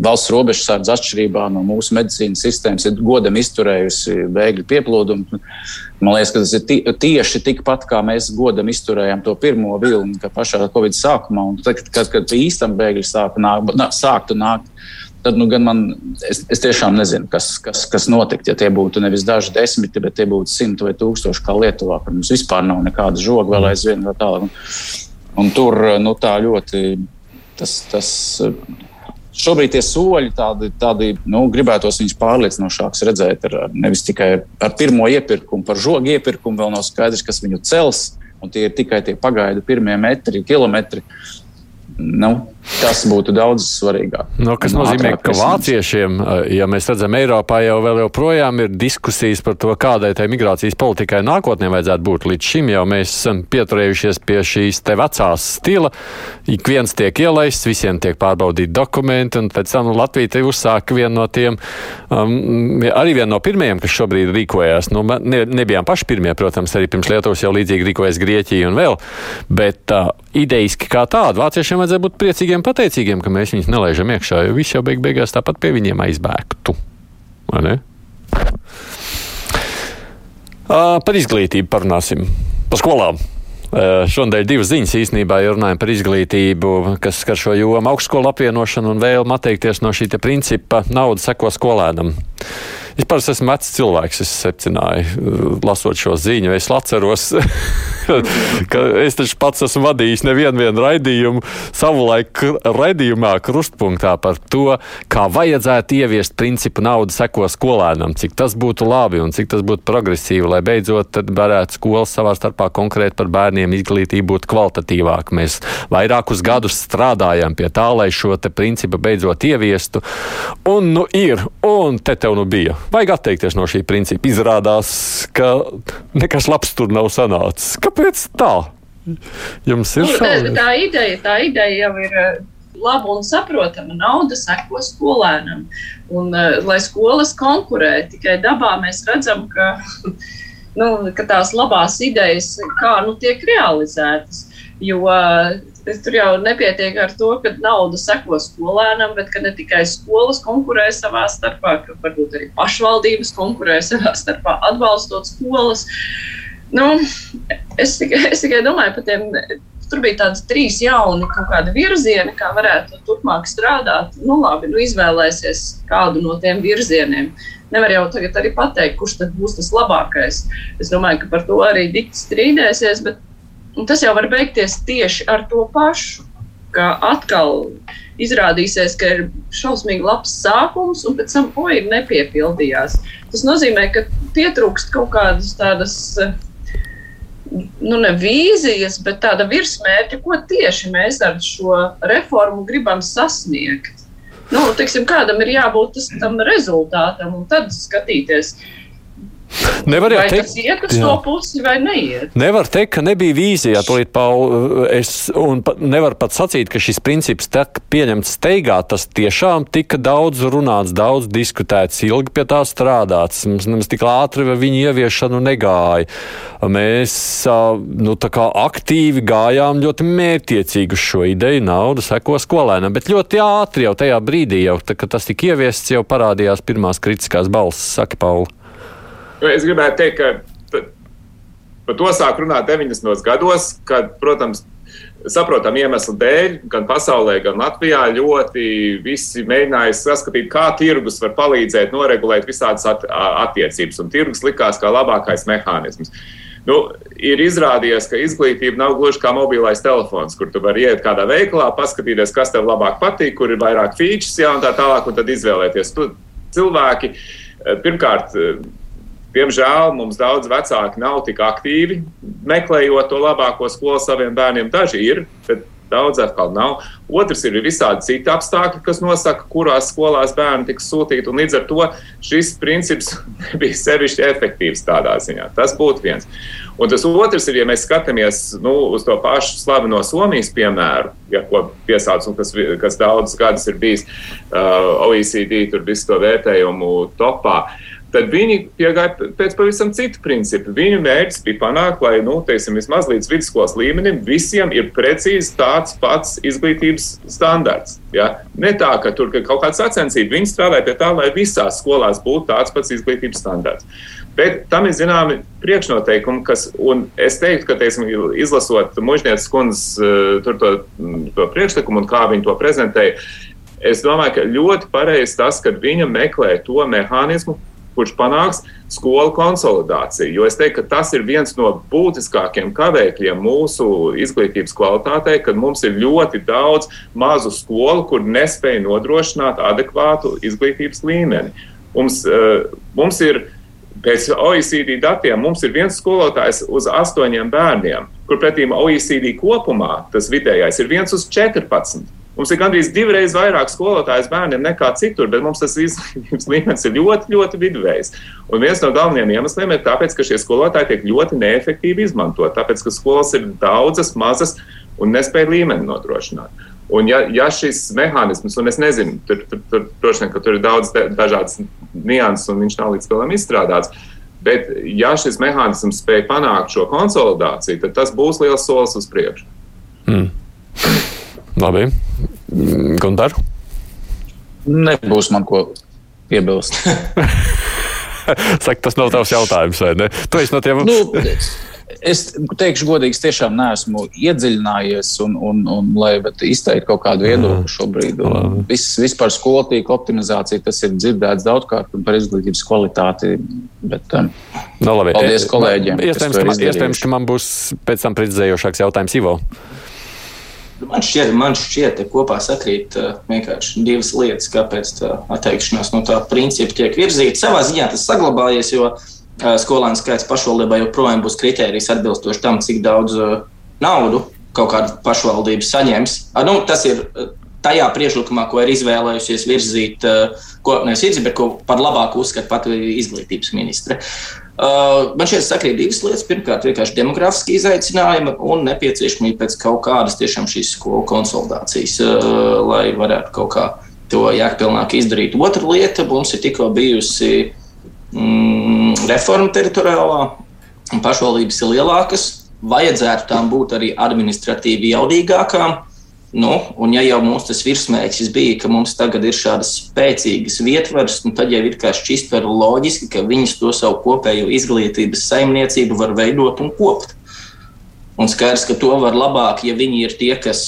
valsts robežsardze atšķirībā no mūsu medicīnas sistēmas ir godam izturējusi bēgļu pieplūdumu. Man liekas, ka tas ir tieši tikpat, kā mēs godam izturējām to pirmo vilni, pašā Covid sākumā, un tad, kad, kad īstam bēgļi sāka nāk, sāktu nākt tad nu, man, es, es tiešām nezinu, kas, kas, kas notiktu. Ja tie būtu nevis daži desmiti, bet tie būtu simti vai tūkstoši, kā Lietuvā, kur mums vispār nav nekāda žoga vēl aizvien. Un, un tur nu, tā ļoti tas. tas Šobrīd tie soļi tādi, tādi nu, gribētos viņus pārliecinošākus redzēt. Ar, nevis tikai ar, pirmo iepirkumu, par žogu iepirkumu vēl nav skaidrs, kas viņu cels. Tie ir tikai tie pagaidu pirmie metri, kilometri. Nu, Tas būtu daudz svarīgāk. No, kas nozīmē, ka vāciešiem, eh, ja mēs redzam, Eiropā jau vēl joprojām ir diskusijas par to, kādai tai migrācijas politikai nākotnē vajadzētu būt. Līdz šim jau mēs esam pieturējušies pie šīs te vecās stila. Ik viens tiek ielaists, visiem tiek pārbaudīti dokumenti, un pēc tam Latvija te uzsāka vienu no tiem, um, arī vienu no pirmajiem, kas šobrīd rīkojās. Nu, ne, nebijām paši pirmie, protams, arī pirms Lietuvas jau līdzīgi rīkojas Grieķija un vēl, bet uh, ideiski kā tādu vāciešiem vajadzētu būt priecīgiem priecīgiem, pateicīgiem, ka mēs viņus nelaižam iekšā, jo viss jau beig beigās tāpat pie viņiem aizbēgtu. Uh, par izglītību parunāsim. Par skolām. Uh, šodien divas ziņas īstenībā ir runājumi par izglītību, kas skar šo jomu, augstskolu apvienošanu un vēlmu atteikties no šī principa nauda seko skolēnam. Es parasti esmu vecs cilvēks, es secināju, lasot šo ziņu. Es atceros, <laughs> ka es taču pats esmu vadījis nevienu raidījumu, savulaik raidījumā krustpunktā par to, kā vajadzētu ieviest principu naudu seko skolēnam, cik tas būtu labi un cik tas būtu progresīvi, lai beidzot varētu skolas savā starpā konkrēti par bērniem izglītību būtu kvalitatīvāka. Mēs vairākus gadus strādājam pie tā, lai šo principu beidzot ieviestu. Un nu ir, un te tev nu bija. Vajag atteikties no šī principa. Izrādās, ka nekas labs tur nav sanācis. Kāpēc tā? Jums ir Nu, šādi? tā, tā, ideja, tā ideja jau ir eh, laba un saprotama. Nauda seko skolēnam. Un, eh, lai skolas konkurē, tikai dabā mēs redzam, ka, <laughs> nu, ka tās labās idejas kā nu, tiek realizētas. Jo eh, tur jau nepietiek ar to, ka nauda seko skolēnam, bet ka ne tikai skolas konkurē savā starpā, ka varbūt arī pašvaldības konkurē savā starpā atbalstot skolas. Nu, es, tikai, es tikai domāju par tiem. Tur bija tādas trīs jauni virzieni, kā varētu turpmāk strādāt. Nu, labi, nu izvēlēsies kādu no tiem virzieniem. Nevar jau tagad arī pateikt, kurš tad būs tas labākais. Es domāju, ka par to arī dikti strīdēsies, bet un tas jau var beigties tieši ar to pašu. Ka atkal izrādīsies, ka ir šausmīgi labs sākums, un pēc tam, oi, nepiepildījās. Tas nozīmē, ka pietrūkst kaut kādas tādas nu, ne vīzijas, bet tāda virsmērķa, ko tieši mēs ar šo reformu gribam sasniegt. Nu, teiksim, kādam ir jābūt tas, tam rezultātam, un tad skatīties, Nevar jau teikt, tas iet uz jā. to pusi vai neiet. Nevar teikt, ka nebija vīzija. Tolīt, Paul, es, un pa, nevar pat sacīt, ka šis princips tika pieņemts steigā. Tas tiešām tika daudz runāts, daudz diskutēts, ilgi pie tā strādāts. Mums nemaz tik ātri viņa ieviešanu negāja. Mēs nu, aktīvi gājām ļoti mērķiecīgi uz šo ideju. Nauda seko skolēnam, bet ļoti ātri jau tajā brīdī, jau, tā, kad tas tika ieviests, jau parādījās pirmās kritiskās balss, saka Pauli. Es gribētu teikt, ka par to sāk runāt 90. gados, kad, protams, saprotam iemeslu dēļ, gan pasaulē, gan Latvijā ļoti visi mēģināja saskatīt, kā tirgus var palīdzēt noregulēt visādas at attiecības. Un tirgus likās kā labākais mehānisms. Nu, ir izrādījies, ka izglītība nav gluži kā mobilais telefons, kur tu vari iet kādā veikalā, paskatīties, kas tev labāk patīk, kur ir vairāk features, jā, un tā tālāk, un tad izvēlēties. Tu, cilvēki, pirmkārt, Diemžēl mums daudz vecāki nav tik aktīvi meklējot to labāko skolu saviem bērniem. Daži ir, bet daudz atkal nav. Otrs ir visādi citi apstākļi, kas nosaka, kurās skolās bērni tiks sūtīti. Līdz ar to šis princips <laughs> bija sevišķi efektīvs tādā ziņā. Tas būtu viens. Un tas otrs ir, ja mēs skatāmies nu, uz to pašu slaveno Somijas piemēru, ja, ko piesauc un kas, kas daudzus gadus ir bijis uh, OECD, tur visu to vērtējumu topā. Tad viņi piegāja pēc pavisam citu principu. Viņu mērķis bija panākt, lai, nu, teiksim, vismaz līdz vidusskolas līmenim visiem ir precīzi tāds pats izglītības standarts. Ja? Ne tā, ka tur ir kaut kāda sacensība. Viņi strādāja pie tā, lai visās skolās būtu tāds pats izglītības standarts. Bet tam ir zināmi priekšnoteikumi, kas, un es teiktu, ka, teiksim, izlasot mužnieces kundzes uh, to, to priekšlikumu un kā viņi to prezentēja, es domāju, ka ļoti pareizi tas, ka viņa meklē to mehānismu, kurš panāks skolu konsolidāciju. Jo es teiktu, ka tas ir viens no būtiskākiem kavēkļiem mūsu izglītības kvalitātei, kad mums ir ļoti daudz mazu skolu, kur nespēja nodrošināt adekvātu izglītības līmeni. Mums, uh, mums ir Pēc OECD datiem mums ir viens skolotājs uz astoņiem bērniem, kur pretī OECD kopumā tas vidējais ir viens uz 14. Mums ir gandrīz divreiz vairāk skolotāju bērniem nekā citur, bet mums tas izglītības <laughs> līmenis ir ļoti, ļoti viduvējs. Un viens no galvenajiem iemesliem ir tas, ka šie skolotāji tiek ļoti neefektīvi izmantot, tāpēc ka skolas ir daudzas, mazas un nespēja līmeni nodrošināt. Un ja, ja šis mehānisms, un es nezinu, tur, tur, tur droši vien, ka tur ir daudz dažādas nianses, un viņš nav līdz galam izstrādāts, bet ja šis mehānisms spēj panākt šo konsolidāciju, tad tas būs liels solis uz priekšu. Mm. <laughs> Labi. Gunter? Nebūs man ko piebilst. <laughs> Saka, tas nav tavs jautājums, vai ne? Tu esi no tiem. nu, Es teikšu, godīgi, tiešām neesmu iedziļinājies un, un, un lai izteiktu kaut kādu viedokli šobrīd. Viss, vispār skolu tīkla optimizācija, tas ir dzirdēts daudzkārt par izglītības kvalitāti. Bet, um, no, labi. paldies kolēģiem. Ka, man, iespējams, ka man būs pēc tam precizējošāks jautājums Ivo. Man šķiet, man šķiet, ka kopā sakrīt uh, vienkārši divas lietas, kāpēc tā atteikšanās no tā principa tiek virzīta. Savā ziņā tas saglabājies, jo uh, skolēnu skaits pašvaldībā joprojām būs kritērijs atbilstoši tam, cik daudz naudu kaut kāda pašvaldība saņems. Nu, tas ir tajā priekšlikumā, ko ir izvēlējusies virzīt, ko nevis virzīt, bet ko par labāku uzskata pat izglītības ministre. Man šeit sakrīt divas lietas. Pirmkārt, vienkārši demogrāfiski izaicinājumi un nepieciešamība pēc kaut kādas tiešām šīs skolu konsolidācijas, lai varētu kaut kā to jēgpilnāk izdarīt. Otra lieta mums ir tikko bijusi mm, reforma teritoriālā, un pašvaldības ir lielākas. Vajadzētu tām būt arī administratīvi jaudīgākām. Nu, un, ja jau mums tas virsmērķis bija, ka mums tagad ir šādas spēcīgas vietvaras, nu, tad jau ir kā šķist par loģiski, ka viņas to savu kopējo izglītības saimniecību var veidot un kopt. Un skaidrs, ka to var labāk, ja viņi ir tie, kas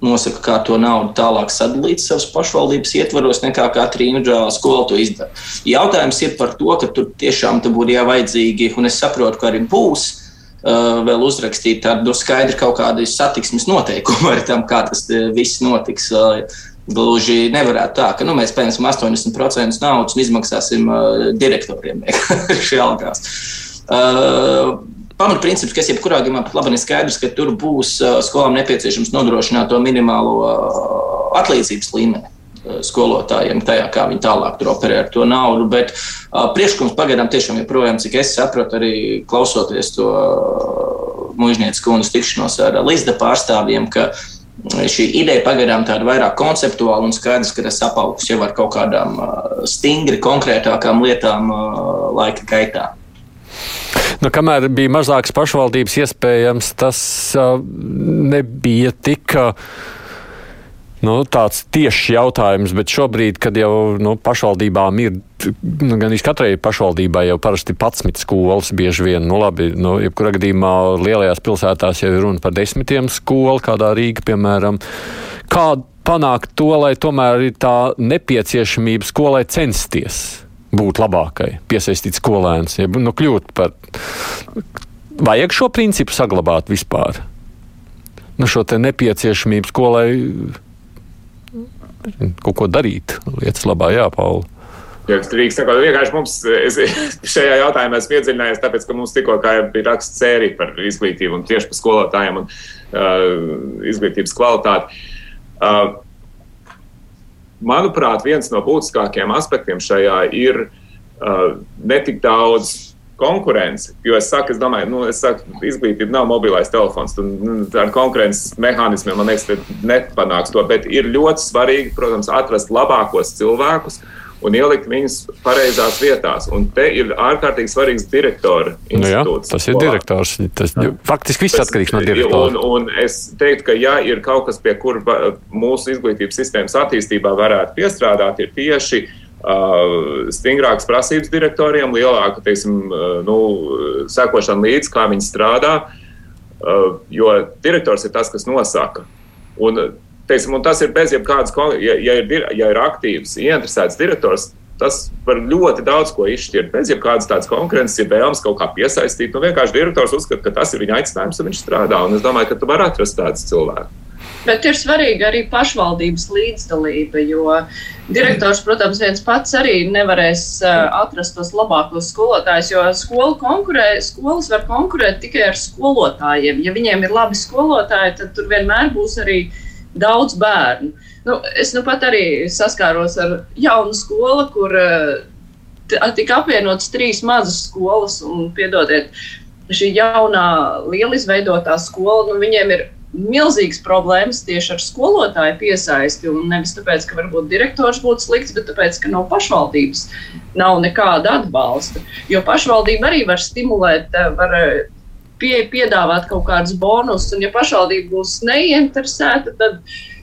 nosaka, kā to naudu tālāk sadalīt savas pašvaldības ietvaros, nekā katra individuālā skola to izdara. Jautājums ir par to, ka tur tiešām tur būtu jāvajadzīgi, un es saprotu, ka arī būs. Uh, vēl uzrakstīt tādu skaidru kaut kādu satiksmes noteikumu ar tam, kā tas uh, viss notiks. Uh, gluži nevarētu tā, ka nu, mēs paņemsim 80% naudas un izmaksāsim uh, direktoriem <laughs> vienkārši algās. Uh, pamatprincips, kas jebkurā gadījumā pat labi ir skaidrs, ka tur būs skolām nepieciešams nodrošināt to minimālo atlīdzības līmeni skolotājiem, tajā, kā viņi tālāk tur operē ar to naudu. Bet uh, priekšlikums pagaidām tiešām joprojām, cik es saprotu, arī klausoties to uh, mužnieces kundas tikšanos ar Līsda pārstāvjiem, ka šī ideja pagaidām tāda vairāk konceptuāla un skaidrs, ka tas apaugs jau ar kaut kādām uh, stingri konkrētākām lietām uh, laika gaitā. Nu, kamēr bija mazākas pašvaldības, iespējams, tas uh, nebija tik. Uh, nu, tāds tiešs jautājums, bet šobrīd, kad jau nu, pašvaldībām ir, nu, gan katrai pašvaldībai jau parasti 11 skolas, bieži vien, nu, labi, nu, jebkurā gadījumā lielajās pilsētās jau ir runa par desmitiem skolu, kādā Rīga, piemēram. Kā panākt to, lai tomēr ir tā nepieciešamība skolai censties? būt labākai, piesaistīt skolēnus, ja nu, kļūt par. Vajag šo principu saglabāt vispār. Nu, šo nepieciešamību skolai kaut ko darīt lietas labā, jā, Pauli. Ja drīkst, tā kā vienkārši mums es, <laughs> šajā jautājumā esmu iedziļinājies, tāpēc, ka mums tikko bija raksts sērija par izglītību un tieši par skolotājiem un uh, izglītības kvalitāti. Uh, manuprāt, viens no būtiskākajiem aspektiem šajā ir uh, netik daudz konkurence. Jo es saku, es domāju, nu, es saku, izglītība nav mobilais telefons. Tu, nu, ar konkurences mehānismiem, man liekas, nepanāks to. Bet ir ļoti svarīgi, protams, atrast labākos cilvēkus un ielikt viņus pareizās vietās. Un te ir ārkārtīgi svarīgs direktora institūts. Nu jā, tas ir direktors. Tas, faktiski viss atkarīgs no direktora. Un, un es teiktu, ka ja ir kaut kas, pie kur mūsu izglītības sistēmas attīstībā varētu piestrādāt, ir tieši Uh, stingrākas prasības direktoriem, lielāka teiksim, nu, sekošana līdzi, kā viņi strādā. Jo direktors ir tas, kas nosaka. Un, teiksim, un tas ir bez jebkādas, ja, ja, ir, ja ir aktīvs, ieinteresēts direktors. Tas var ļoti daudz ko izšķirt. Bez jebkādas tādas konkurences, ir vēlams kaut kā piesaistīt. Nu, vienkārši direktors uzskata, ka tas ir viņa aicinājums, un viņš strādā. Un es domāju, ka tu vari atrast tādus cilvēkus. Bet ir svarīga arī pašvaldības līdzdalība, jo direktors, protams, viens pats arī nevarēs atrast tos labākos skolotājus, jo skola konkurē, skolas var konkurēt tikai ar skolotājiem. Ja viņiem ir labi skolotāji, tad tur vienmēr būs arī daudz bērnu. Nu, es nu pat arī saskāros ar jaunu skolu, kur tika apvienotas trīs mazas skolas, un, piedodiet, šī jaunā, liela izveidotā skola, nu, viņiem ir milzīgas problēmas tieši ar skolotāju piesaisti. Nevis tāpēc, ka varbūt direktors būtu slikts, bet tāpēc, ka no pašvaldības nav nekāda atbalsta. Jo pašvaldība arī var stimulēt, eh, var eh, pie, piedāvāt kaut kādus bonusus, un ja pašvaldība būs neinteresēta, tad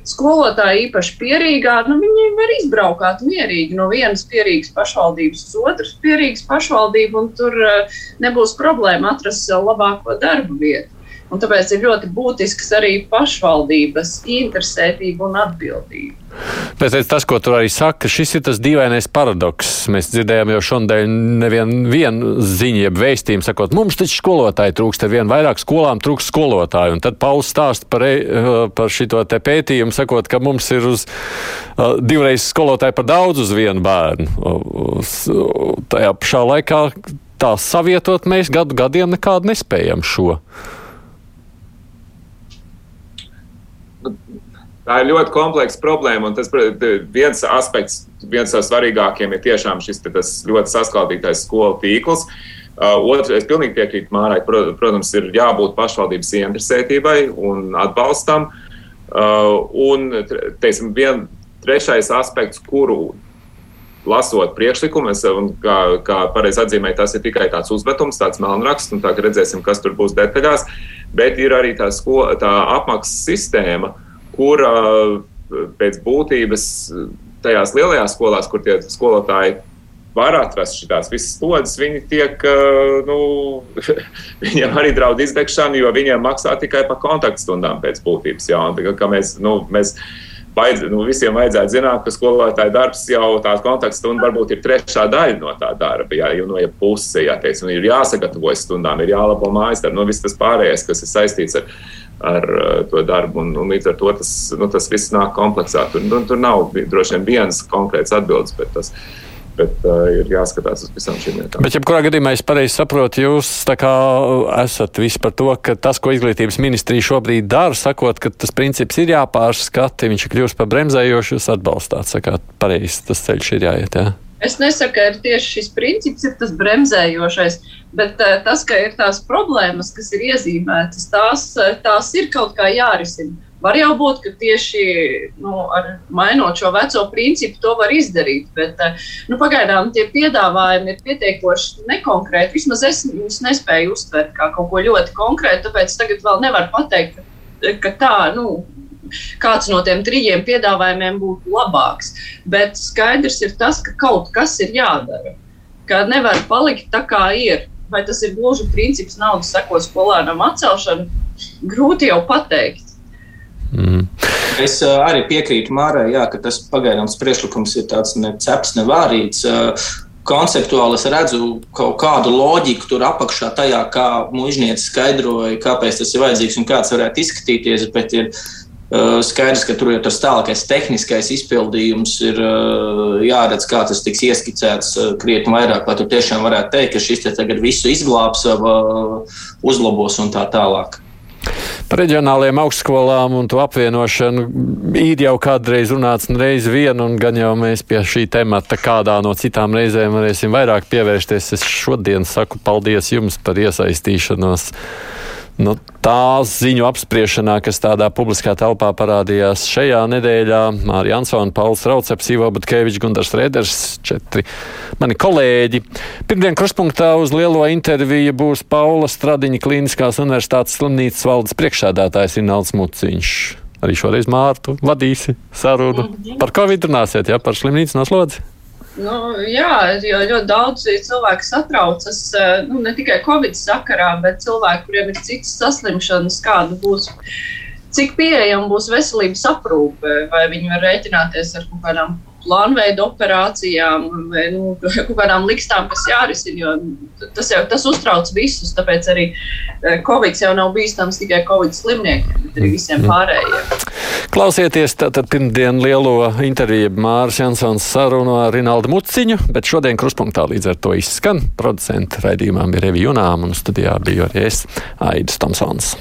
skolotāji īpaši pierīgā, nu, viņi var izbraukāt mierīgi no vienas pierīgas pašvaldības uz otras pierīgas pašvaldību, un tur uh, nebūs problēma atrast labāko darbu vietu. Un tāpēc ir ļoti būtisks arī pašvaldības interesētība un atbildība. Bet tas, ko tur arī saka, šis ir tas dīvainais paradoks. Mēs dzirdējām jau šodien nevienu ziņu, jeb vēstījumu, sakot, mums taču skolotāji trūkst, ar vien vairāk skolām trūkst skolotāju. Un tad Pauls stāsta par, e, par šito te pētījumu, sakot, ka mums ir uz uh, divreiz skolotāji par daudz uz vienu bērnu. Tajā pašā laikā tā savietot mēs gadu gadiem nekādu nespējam šo. Tā ir ļoti kompleksa problēma, un tas viens aspekts, viens no svarīgākajiem ir tiešām šis ļoti saskaldītais skolu tīkls. Uh, Otrs, es pilnīgi piekrītu Mārai, protams, ir jābūt pašvaldības ieinteresētībai un atbalstam. Uh, un, teiksim, vien trešais aspekts, kuru lasot priekšlikumus, un kā, kā pareizi atzīmēja, tas ir tikai tāds uzmetums, tāds melnraksts, un tā redzēsim, kas tur būs detaļās. Bet ir arī tā, sko, tā apmaksas sistēma, uh, kur pēc būtības tajās lielajās skolās, kur tie skolotāji var atrast šīs visas slodzes, viņi tiek, nu, <laughs> viņiem arī draud izdegšana, jo viņiem maksā tikai par kontaktstundām pēc būtības. Jā, un, tā, mēs, nu, mēs, vajadz, nu, visiem vajadzētu zināt, ka skolotāja darbs jau tāds kontaktstunda varbūt ir trešā daļa no tā darba, jā, jau no ja puse, jā, teiksim, ir jāsagatavojas stundām, ir jālabo mājas darbu, nu, viss tas pārējais, kas ir saistīts ar ar uh, to darbu. Un, un līdz ar to tas, nu, tas viss nāk kompleksā. Tur, nu, tur nav droši vien viens konkrēts atbildes, bet tas bet uh, ir jāskatās uz visām šīm lietām. Bet, ja kurā gadījumā es pareizi saprotu, jūs esat visi par to, ka tas, ko izglītības ministrija šobrīd dara, sakot, ka tas princips ir jāpārskata, viņš ir kļūst par bremzējošu, jūs atbalstāt, sakāt, pareizi tas ceļš ir jāiet. Jā. Es nesaku, ka tieši šis princips ir tas bremzējošais, bet uh, tas, ka ir tās problēmas, kas ir iezīmētas, tās, uh, tās ir kaut kā jārisina. Var jau būt, ka tieši nu, ar, mainot šo veco principu, to var izdarīt. Bet uh, nu, pagaidām tie piedāvājumi ir pietiekoši nekonkrēti. Vismaz es viņus nespēju uztvert kā kaut ko ļoti konkrētu, tāpēc tagad vēl nevaru pateikt, ka, ka tā, nu, kāds no tiem trījiem piedāvājumiem būtu labāks. Bet skaidrs ir tas, ka kaut kas ir jādara. Ka nevar palikt tā, kā ir. Vai tas ir gluži princips naudas sekot skolēnam atcelšanu, grūti jau pateikt. Mm. Es uh, arī piekrītu Mārai, jā, ka tas pagaidāms priekšlikums ir tāds ne ceps, ne vārīts. Uh, konceptuāli es redzu kaut kādu loģiku tur apakšā, tajā, kā mužnieks skaidroja, kāpēc tas ir vajadzīgs un kāds varētu izskatīties. Bet ir Eh, skaidrs, ka tur ir tas tālākais tehniskais izpildījums, ir eh, jāredz, kā tas tiks ieskicēts eh, krietni vairāk, lai tur tiešām varētu teikt, ka šis te tagad visu izglābs, uzlabos un tā tālāk. Par reģionālajiem augstskolām un to apvienošanu ir jau kādreiz runāts reiz vien, un gan jau mēs pie šī temata kādā no citām reizēm varēsim vairāk pievērsties. Es šodien saku paldies jums par iesaistīšanos Nu, tā ziņu apspriešanā, kas tādā publiskā telpā parādījās šajā nedēļā, Mārija Ansona, Pauls Rauceps, Ivo Butkevičs, Gundars Reders, četri mani kolēģi. Pirmdien kruspunktā uz lielo interviju būs Paula Stradiņa Klīniskās universitātes slimnīcas valdes priekšsēdētājs Rinalds Muciņš. Arī šoreiz Mārtu vadīsi sarunu. Par ko vidrunāsiet, ja par slimnīcu noslodzi? Nu, jā, jo ļoti daudz cilvēku satraucas eh, nu, ne tikai Covid sakarā, bet cilvēki, kuriem ir citas saslimšanas, kāda būs. Cik pieejama būs veselības aprūpe, vai viņi var rēķināties ar kaut kādām plānveida operācijām vai nu, kaut kādām likstām, kas jārisina. Tas jau tas uztrauc visus. Tāpēc arī eh, Covid jau nav bīstams tikai Covid slimniekiem, bet arī visiem mhm. pārējiem. Klausieties, tātad pirmdien lielo interviju Mārs Jansons sarunu ar Rinaldu Muciņu, bet šodien kruspunktā līdz ar to izskan. Producenta raidījumā bija Revi Junām un studijā bija arī es, Aidis Tomsons.